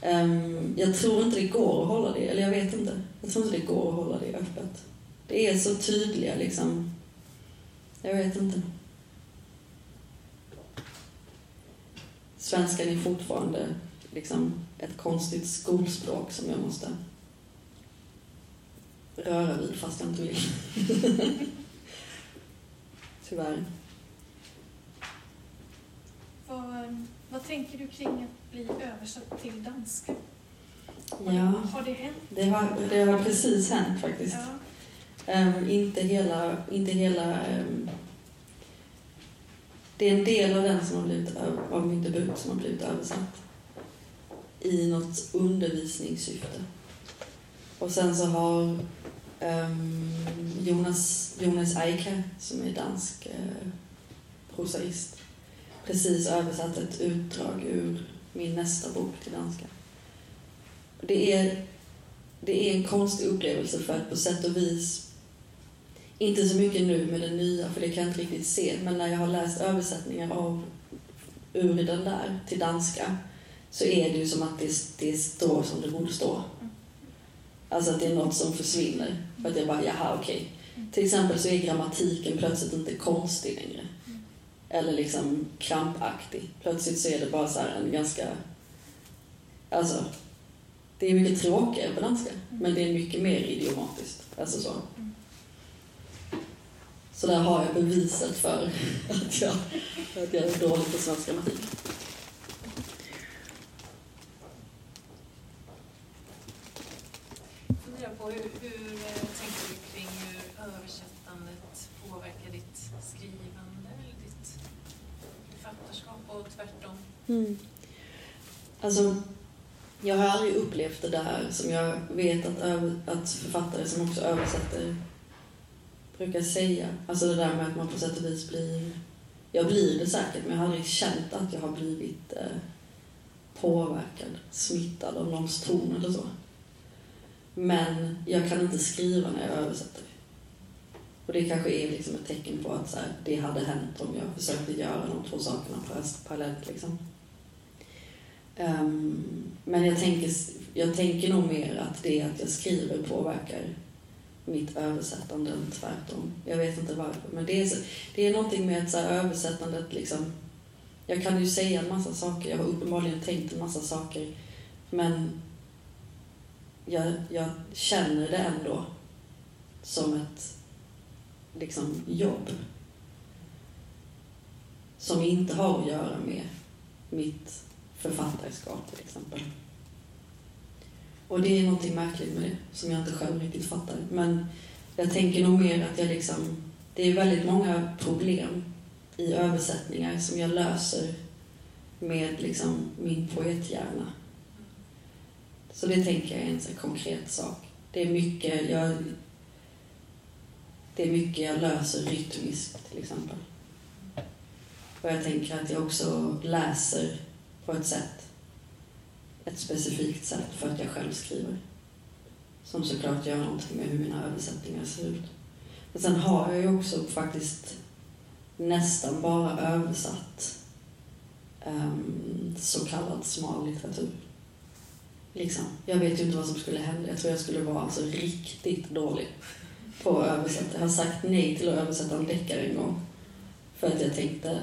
Speaker 3: um, jag tror inte det går att hålla det, eller jag vet inte. Jag tror inte det går att hålla det öppet. Det är så tydliga liksom. Jag vet inte. Svenskan är fortfarande liksom ett konstigt skolspråk som jag måste röra vid fast jag inte vill. Tyvärr.
Speaker 4: Vad, vad tänker du kring att bli översatt till danska?
Speaker 3: Ja,
Speaker 4: har det hänt?
Speaker 3: Det har, det har precis hänt faktiskt. Ja. Um, inte hela... Inte hela um, det är en del av den som har blivit, av min debut som har blivit översatt i något undervisningssyfte. Och sen så har um, Jonas, Jonas Eike, som är dansk uh, prosaist, precis översatt ett utdrag ur min nästa bok till danska. Det är, det är en konstig upplevelse för att på sätt och vis, inte så mycket nu med det nya, för det kan jag inte riktigt se, men när jag har läst översättningar av ur den där till danska så är det ju som att det, det står som det borde stå. Alltså att det är något som försvinner. För att jag bara, jaha okej. Okay. Till exempel så är grammatiken plötsligt inte konstig längre eller liksom krampaktig. Plötsligt så är det bara så en ganska... Alltså, det är mycket tråkigare på danska, men det är mycket mer idiomatiskt. Alltså så. Så där har jag beviset för att jag, att jag är dålig på svensk grammatik. Mm. Alltså, jag har aldrig upplevt det där som jag vet att, att författare som också översätter brukar säga. Alltså det där med att man på sätt och vis blir... Jag blir det säkert, men jag har aldrig känt att jag har blivit eh, påverkad, smittad av någons ton eller så. Men jag kan inte skriva när jag översätter. Och det kanske är liksom ett tecken på att så här, det hade hänt om jag försökte göra de två sakerna parallellt. Liksom. Um, men jag tänker, jag tänker nog mer att det att jag skriver påverkar mitt översättande än tvärtom. Jag vet inte varför. Men det är, så, det är någonting med att så här, översättandet liksom... Jag kan ju säga en massa saker, jag har uppenbarligen tänkt en massa saker. Men jag, jag känner det ändå som ett liksom, jobb. Som inte har att göra med mitt författarskap till exempel. Och det är någonting märkligt med det som jag inte själv riktigt fattar. Men jag tänker nog mer att jag liksom, det är väldigt många problem i översättningar som jag löser med liksom min poethjärna. Så det tänker jag är en konkret sak. Det är mycket jag, det är mycket jag löser rytmiskt till exempel. Och jag tänker att jag också läser på ett sätt, ett specifikt sätt för att jag själv skriver. Som såklart gör någonting med hur mina översättningar ser ut. Men sen har jag ju också faktiskt nästan bara översatt um, så kallad smal litteratur. Liksom. Jag vet ju inte vad som skulle hända. Jag tror jag skulle vara alltså riktigt dålig på att översätta. Jag har sagt nej till att översätta en deckare en gång. För att jag tänkte,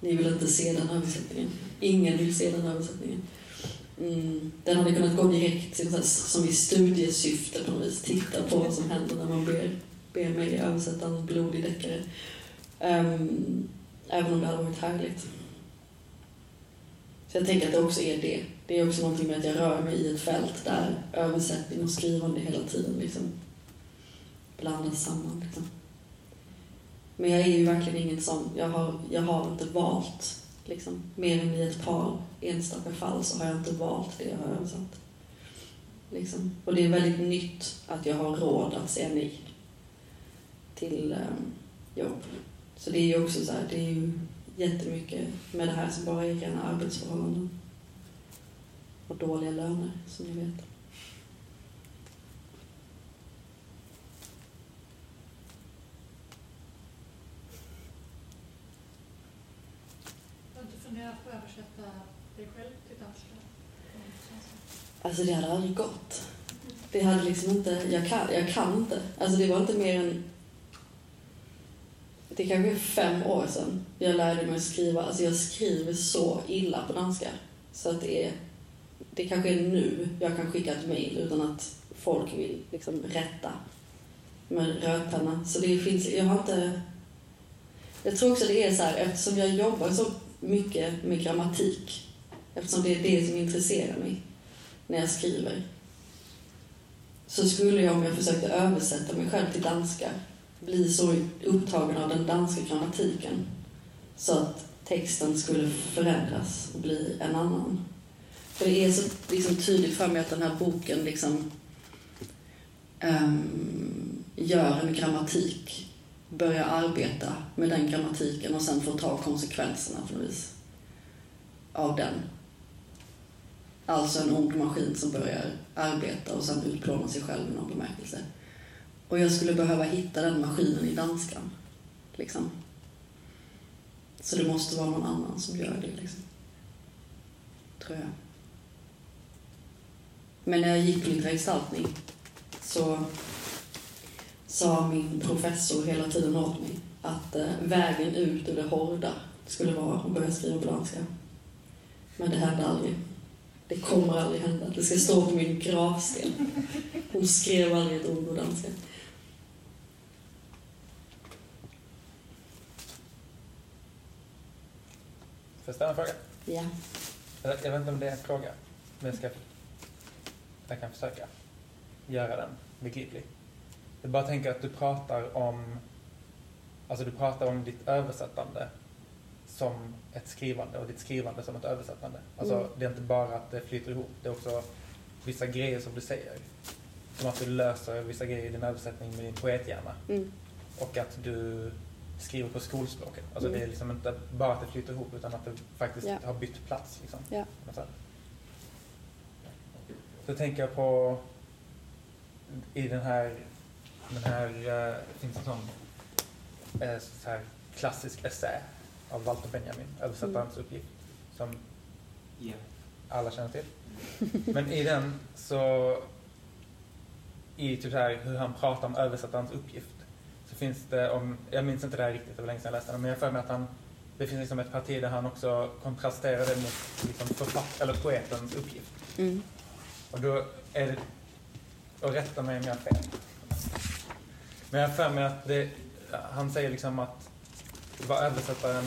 Speaker 3: ni vill inte se den översättningen. Ingen vill se den översättningen. Mm. Den hade kunnat gå direkt till, som i studiesyfte på något vis. Titta på vad som händer när man ber, ber mig översätta en blodig deckare. Um, även om det hade varit härligt. Så jag tänker att det också är det. Det är också någonting med att jag rör mig i ett fält där översättning och skrivande hela tiden liksom blandas samman. Liksom. Men jag är ju verkligen ingen sån. Jag har, jag har inte valt, liksom, mer än i ett par enstaka fall så har jag inte valt det jag har översatt. Liksom. Och det är väldigt nytt att jag har råd att säga nej till um, jobb. Så det är ju också så här, det är ju jättemycket med det här som bara är rena arbetsförhållanden. Och dåliga löner, som ni vet.
Speaker 4: Har du funderat på att översätta dig själv till danska?
Speaker 3: Alltså det hade aldrig gått. Det hade liksom inte, jag kan, jag kan inte. Alltså det var inte mer än det kanske är fem år sedan jag lärde mig att skriva. Alltså jag skriver så illa på danska. Så att det är, det kanske är nu jag kan skicka ett mejl utan att folk vill liksom rätta med rödpenna. Så det finns, jag har inte... Jag tror också det är så här, eftersom jag jobbar så mycket med grammatik, eftersom det är det som intresserar mig när jag skriver, så skulle jag om jag försökte översätta mig själv till danska bli så upptagen av den danska grammatiken så att texten skulle förändras och bli en annan. För det är så liksom, tydligt för mig att den här boken liksom um, gör en grammatik, börjar arbeta med den grammatiken och sen får ta konsekvenserna på något vis av den. Alltså en ond maskin som börjar arbeta och sen utplåna sig själv i någon bemärkelse. Och jag skulle behöva hitta den maskinen i danskan. Liksom. Så det måste vara någon annan som gör det. Liksom. Tror jag. Men när jag gick på litterär gestaltning så sa min professor hela tiden åt mig att eh, vägen ut ur det hårda skulle vara att börja skriva på danska. Men det hände aldrig. Det kommer aldrig hända. Det ska stå på min gravsten. Hon skrev aldrig ett ord på danska.
Speaker 6: Får jag ställa en fråga?
Speaker 3: Ja.
Speaker 6: Jag vet inte om det är en fråga, men jag, ska, jag kan försöka göra den begriplig. Jag bara tänker att du pratar om, alltså du pratar om ditt översättande som ett skrivande och ditt skrivande som ett översättande. Alltså mm. det är inte bara att det flyter ihop, det är också vissa grejer som du säger. Som att du löser vissa grejer i din översättning med din poethjärna. Mm. Och att du skriver på skolspråket. Alltså
Speaker 3: Mm.
Speaker 6: det är liksom inte bara att det flyter ihop utan att det faktiskt
Speaker 3: Ja.
Speaker 6: har bytt plats. Liksom. Så, här. så tänker jag på i den här, den här eh, finns en sån eh, så här klassisk essä av Walter Benjamin, översättarens
Speaker 3: Mm.
Speaker 6: uppgift, som
Speaker 7: Ja.
Speaker 6: alla känner till. Men i den så, i typ så här hur han pratar om översättarens uppgift, så finns det om, jag minns inte det här riktigt, det var länge sedan jag läste den, men jag för mig att han, det finns liksom ett parti där han också kontrasterar det mot liksom författ, eller poetens uppgift.
Speaker 3: Mm.
Speaker 6: Och då är det, och rätta mig om jag har fel. Men jag har för mig att det, han säger liksom att vad översättaren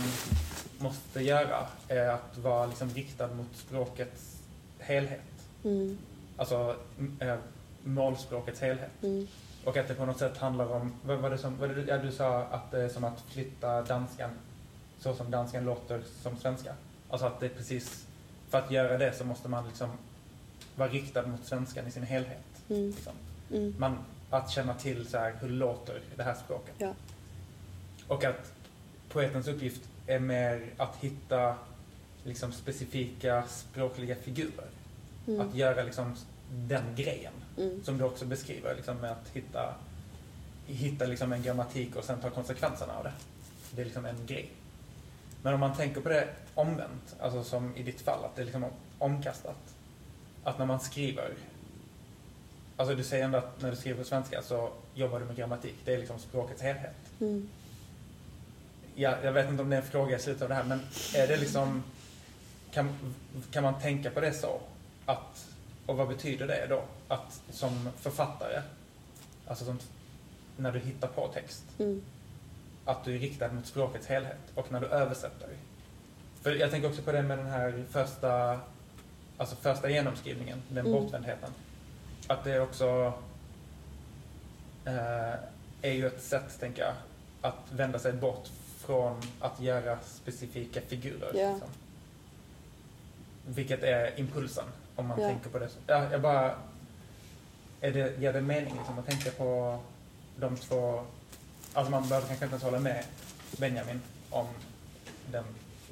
Speaker 6: måste göra är att vara liksom riktad mot språkets helhet.
Speaker 3: Mm.
Speaker 6: Alltså eh, målspråkets helhet.
Speaker 3: Mm.
Speaker 6: Och att det på något sätt handlar om, vad var det som, vad det, ja, du sa att det är som att flytta danskan så som danskan låter som svenska. Alltså att det är precis, för att göra det så måste man liksom vara riktad mot svenskan i sin helhet.
Speaker 3: Mm.
Speaker 6: Liksom.
Speaker 3: Mm.
Speaker 6: Man, att känna till så här, hur låter det här språket.
Speaker 3: Ja.
Speaker 6: Och att poetens uppgift är mer att hitta liksom, specifika språkliga figurer.
Speaker 3: Mm.
Speaker 6: Att göra liksom, den grejen.
Speaker 3: Mm.
Speaker 6: Som du också beskriver, liksom, med att hitta, hitta liksom, en grammatik och sen ta konsekvenserna av det. Det är liksom en grej. Men om man tänker på det omvänt, alltså som i ditt fall, att det är liksom omkastat. Att när man skriver, alltså du säger ändå att när du skriver på svenska så jobbar du med grammatik, det är liksom språkets helhet.
Speaker 3: Mm.
Speaker 6: Ja, jag vet inte om det är en fråga i slutet av det här, men är det liksom, kan, kan man tänka på det så? Att, och vad betyder det då? Att som författare, alltså som, när du hittar på text,
Speaker 3: Mm.
Speaker 6: att du är riktad mot språkets helhet och när du översätter. För jag tänker också på det med den här första, alltså första genomskrivningen, den
Speaker 3: Mm.
Speaker 6: bortvändheten. Att det också eh, är ju ett sätt, tänker jag, att vända sig bort från att göra specifika figurer.
Speaker 3: Ja.
Speaker 6: Liksom. Vilket är impulsen, om man
Speaker 3: Ja.
Speaker 6: tänker på det. så. Ja, jag bara... Är det, ger det mening liksom, att tänka på de två... Alltså man behöver kanske inte ens hålla med Benjamin om den,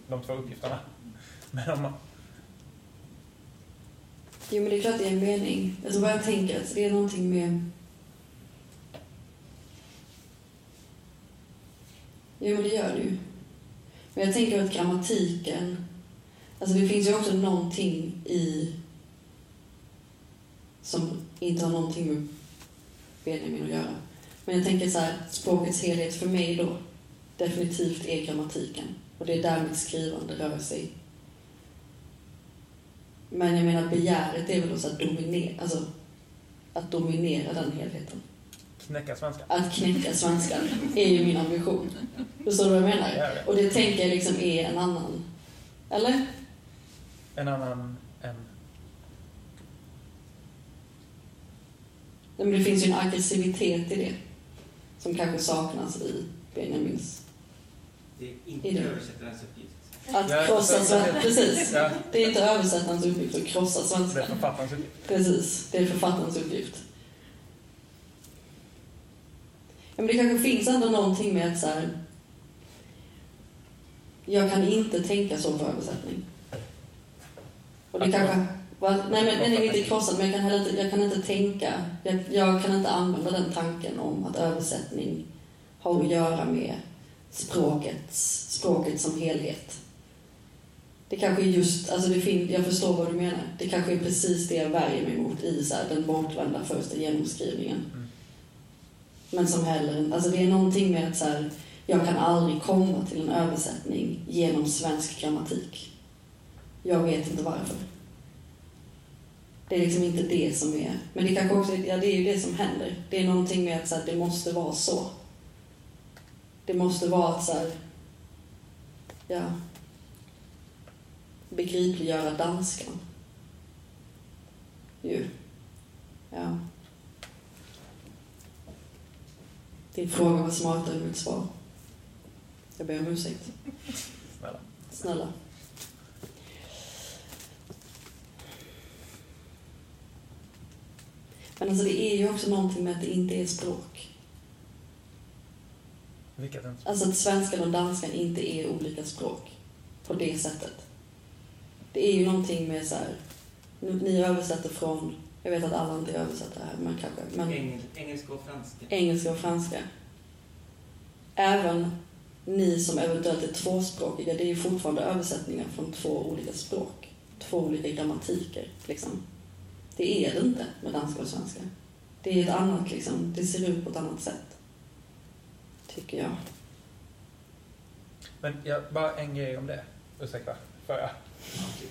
Speaker 6: de två uppgifterna. Men om man...
Speaker 3: Jo, men det är klart det är en mening. Alltså vad jag tänker, att det är någonting med... Jo, men det gör det ju. Men jag tänker att grammatiken... Alltså det finns ju också någonting i... Som inte har någonting med Benjamin att göra. Men jag tänker så här, språkets helhet för mig då definitivt är grammatiken. Och det är där mitt skrivande rör sig. Men jag menar begäret är väl att dominera, alltså att dominera den helheten.
Speaker 6: Knäcka svenska.
Speaker 3: Att knäcka svenskan är ju min ambition. Förstår du vad jag menar?
Speaker 6: Ja, ja.
Speaker 3: Och det tänker jag liksom är en annan, eller?
Speaker 6: En annan än...
Speaker 3: Men det finns ju en aggressivitet i det. Som kanske saknas i Benjamins.
Speaker 7: Det är inte översättarens uppgift.
Speaker 3: Att
Speaker 6: Ja,
Speaker 3: krossa svenskan, precis.
Speaker 6: Ja,
Speaker 3: Det är inte översättarens uppgift att krossa
Speaker 6: det är
Speaker 3: svenskan.
Speaker 6: författarens uppgift.
Speaker 3: Precis, det är författarens uppgift. Ja, men det kanske finns ändå någonting med att så här, jag kan inte tänka så på översättning. Och det kanske... Va? Nej, men den är inte krossad, men jag kan, heller inte, jag kan inte tänka... Jag, jag kan inte använda den tanken om att översättning har att göra med språkets, språket som helhet. Det kanske är just, alltså det fin, jag förstår vad du menar. Det kanske är precis det jag värjer mig mot i så här, den bortvända första genomskrivningen. Men som heller alltså det är någonting med att så här, jag kan aldrig komma till en översättning genom svensk grammatik. Jag vet inte varför. Det är liksom inte det som är, men det kanske också, ja det är ju det som händer. Det är någonting med att så här, det måste vara så. Det måste vara att så här, ja, begripliggöra danskan. Ju. Ja. Din fråga var smartare än mitt svar. Jag ber om ursäkt.
Speaker 6: Snälla.
Speaker 3: Snälla. Men alltså det är ju också någonting med att det inte är språk.
Speaker 6: Vilket inte...
Speaker 3: Alltså att svenskan och danskan inte är olika språk på det sättet. Det är ju någonting med så här, ni översätter från, jag vet att alla inte översätter här, men kanske, men
Speaker 7: Engel, engelska och franska.
Speaker 3: engelska och franska. Även ni som eventuellt är tvåspråkiga, det är ju fortfarande översättningar från två olika språk. Två olika grammatiker, liksom. Det är det inte med danska och svenska. Det är ett annat, liksom, det ser ut på ett annat sätt. Tycker jag.
Speaker 6: Men jag, bara en grej om det. Ursäkta, för jag.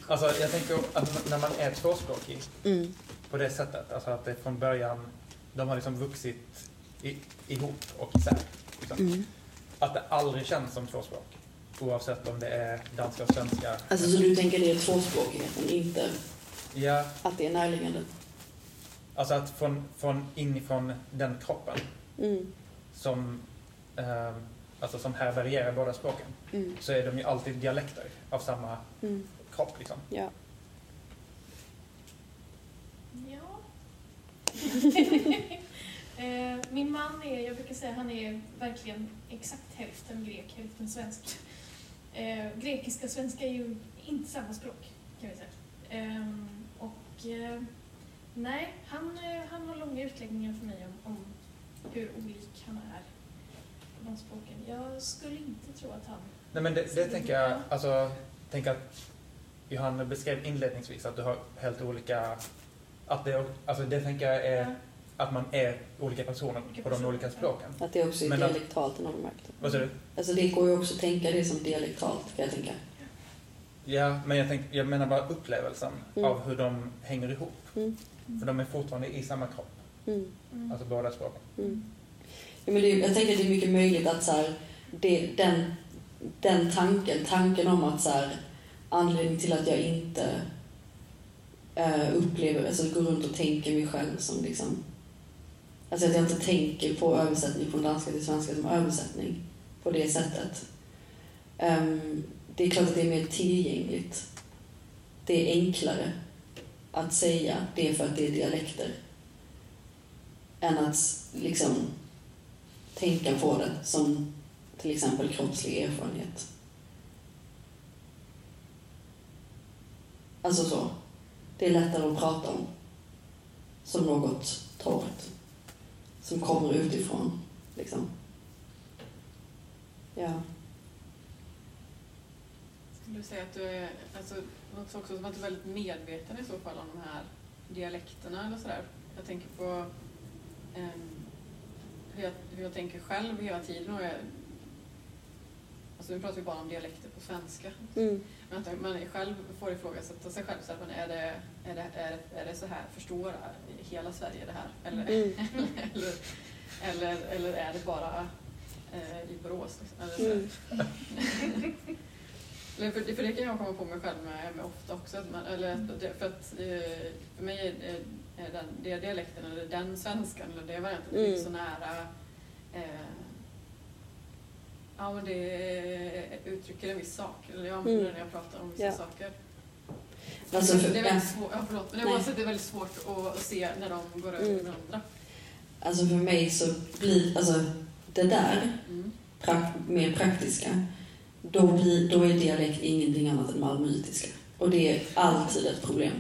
Speaker 6: Alltså jag tänker att när man är tvåspråkig
Speaker 3: Mm.
Speaker 6: På det sättet, alltså att det från början, de har liksom vuxit i, ihop och isär. Liksom.
Speaker 3: Mm.
Speaker 6: Att det aldrig känns som tvåspråk. Oavsett om det är danska och svenska.
Speaker 3: Alltså så du tänker det är tvåspråkigheten, inte
Speaker 6: Ja,
Speaker 3: att det är närliggande?
Speaker 6: alltså att från, från inifrån den kroppen
Speaker 3: Mm.
Speaker 6: som, eh, alltså som härbärgerar båda språken
Speaker 3: Mm.
Speaker 6: så är de ju alltid dialekter av samma
Speaker 3: Mm.
Speaker 6: kropp liksom.
Speaker 3: Ja.
Speaker 8: Ja. Eh, Min man är, jag brukar säga, han är verkligen exakt hälften grek, hälften svensk. Eh, grekiska och svenska är ju inte samma språk, kan vi säga. Ehm, och eh, nej, han, han har långa utläggningar för mig om, om hur olik han är på de språken. Jag skulle inte tro att han...
Speaker 6: Nej men det, det tänker jag, alltså, tänk att Johanna beskrev inledningsvis att du har helt olika, att det, alltså det tänker jag är att man är olika personer på de olika språken.
Speaker 3: Att det också är
Speaker 6: Men
Speaker 3: dialektalt, du märkt det?
Speaker 6: Vad säger du?
Speaker 3: Alltså det går ju också att tänka det som dialektalt, kan jag tänka.
Speaker 6: Ja, men jag, tänk, jag menar bara upplevelsen
Speaker 3: Mm.
Speaker 6: av hur de hänger ihop.
Speaker 3: Mm.
Speaker 6: För de är fortfarande i samma kropp,
Speaker 3: Mm.
Speaker 8: Mm.
Speaker 6: alltså båda språken.
Speaker 3: Mm. Ja, men det, jag tänker att det är mycket möjligt att så här, det, den, den tanken, tanken om att så här, anledningen till att jag inte eh, upplever, alltså går runt och tänker mig själv som liksom, alltså att jag inte tänker på översättning från danska till svenska som översättning på det sättet. Um, det är klart att det är mer tillgängligt. Det är enklare att säga det för att det är dialekter än att liksom tänka på det som till exempel kroppslig erfarenhet. Alltså så. Det är lättare att prata om som något torrt. Som kommer utifrån, liksom. Ja.
Speaker 5: Skulle du säga att du är, alltså, också som att du är väldigt medveten i så fall om de här dialekterna eller sådär. Jag tänker på eh, hur, jag, hur jag tänker själv hela tiden. Och jag, alltså nu pratar vi bara om dialekter på svenska.
Speaker 3: Mm.
Speaker 5: Men att man själv får ifrågasätta sig själv. Så att man, är, det, är, det, är, det, är det så här, förstår hela Sverige det här? Eller,
Speaker 3: Mm.
Speaker 5: eller, eller, eller är det bara eh, i Borås? Liksom? Eller.
Speaker 3: Mm.
Speaker 5: Eller för, för det kan jag komma på mig själv med, med ofta också. Man, eller, för att eh, för mig är, den, det dialekten eller den svenskan eller det varianten
Speaker 3: Mm.
Speaker 5: så nära eh, Ja men det uttrycker en viss sak. Eller jag använder
Speaker 3: Mm.
Speaker 5: när jag pratar om vissa
Speaker 3: Ja.
Speaker 5: saker.
Speaker 3: Alltså,
Speaker 5: det är väldigt svårt, ja, förlåt, men det,
Speaker 3: Nej.
Speaker 5: är, också, det är väldigt svårt att, se när de går över
Speaker 3: Mm.
Speaker 5: varandra.
Speaker 3: alltså för mig så blir, alltså det där,
Speaker 5: Mm.
Speaker 3: prak, mer praktiska, då, blir, då är dialekt ingenting annat än malmöitiska. Och det är alltid ett problem.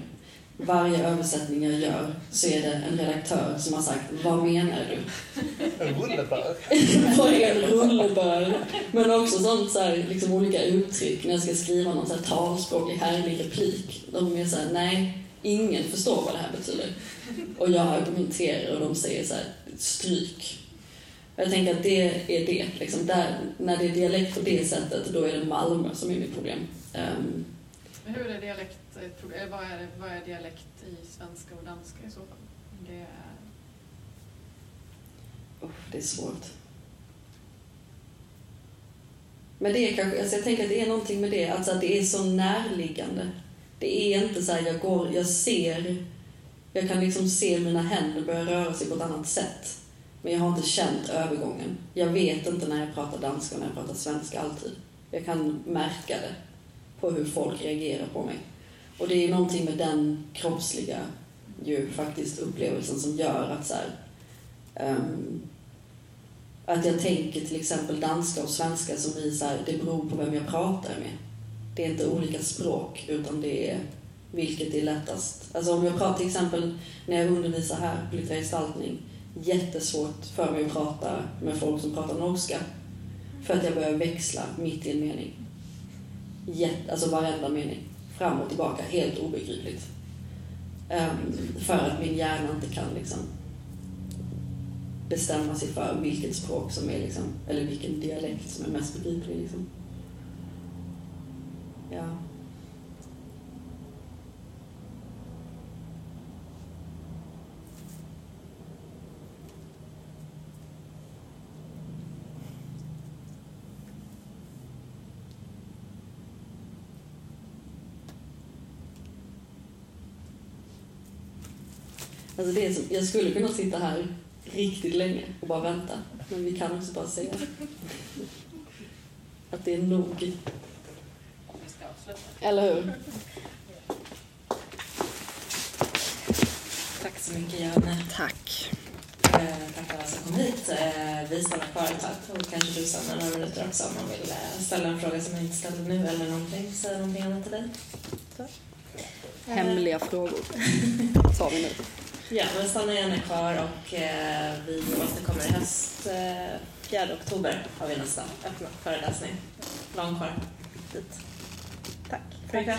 Speaker 3: Varje översättning jag gör så är det en redaktör som har sagt Vad menar du?
Speaker 6: Rullebör.
Speaker 3: Vad är en rullebör? Men också sånt så här, liksom olika uttryck när jag ska skriva någon så här talspråklig härlig replik. De är så här, nej, ingen förstår vad det här betyder. Och jag argumenterar och de säger så här, stryk. Och jag tänker att det är det. Liksom där, när det är dialekt på det sättet, då är det Malmö som är mitt problem.
Speaker 5: Men hur är dialekt ett problem? Eh, vad är, vad är dialekt i svenska och danska i så fall? Det är,
Speaker 3: Oh, det är svårt. Men det är kanske, alltså jag tänker att det är någonting med det, alltså att det är så närliggande. Det är inte så här, jag går, jag ser, jag kan liksom se mina händer börja röra sig på ett annat sätt. Men jag har inte känt övergången. Jag vet inte när jag pratar danska och när jag pratar svenska alltid. Jag kan märka det på hur folk reagerar på mig. Och det är någonting med den kroppsliga ju faktiskt upplevelsen som gör att så här, um, Att jag tänker till exempel danska och svenska som blir så här, det beror på vem jag pratar med. Det är inte olika språk, utan det är vilket är lättast. Alltså om jag pratar till exempel när jag undervisar här på litterär gestaltning, jättesvårt för mig att prata med folk som pratar norska. För att jag börjar växla mitt i en mening. Jätte, alltså varenda mening. Fram och tillbaka, helt obegripligt. Um, för att min hjärna inte kan liksom bestämma sig för vilket språk som är liksom, eller vilken dialekt som är mest begriplig liksom. Ja. Alltså det är som, jag skulle kunna sitta här riktigt länge och bara vänta. Men vi kan också bara säga att det är nog. Eller hur?
Speaker 2: Tack så mycket, Janne.
Speaker 3: Tack.
Speaker 2: Eh, tack alla som kom hit. Eh, vi stannar kvar ett tag och kanske du stannar några minuter också om man vill eh, ställa en fråga som jag inte ställde nu eller någonting. Säga någonting annat till dig.
Speaker 3: Hemliga frågor, sa vi nu.
Speaker 2: Ja, men stanna gärna kvar och eh, vi återkommer i höst. Eh, 4 oktober har vi nästa öppna föreläsning. Långt kvar dit. Tack för ikväll.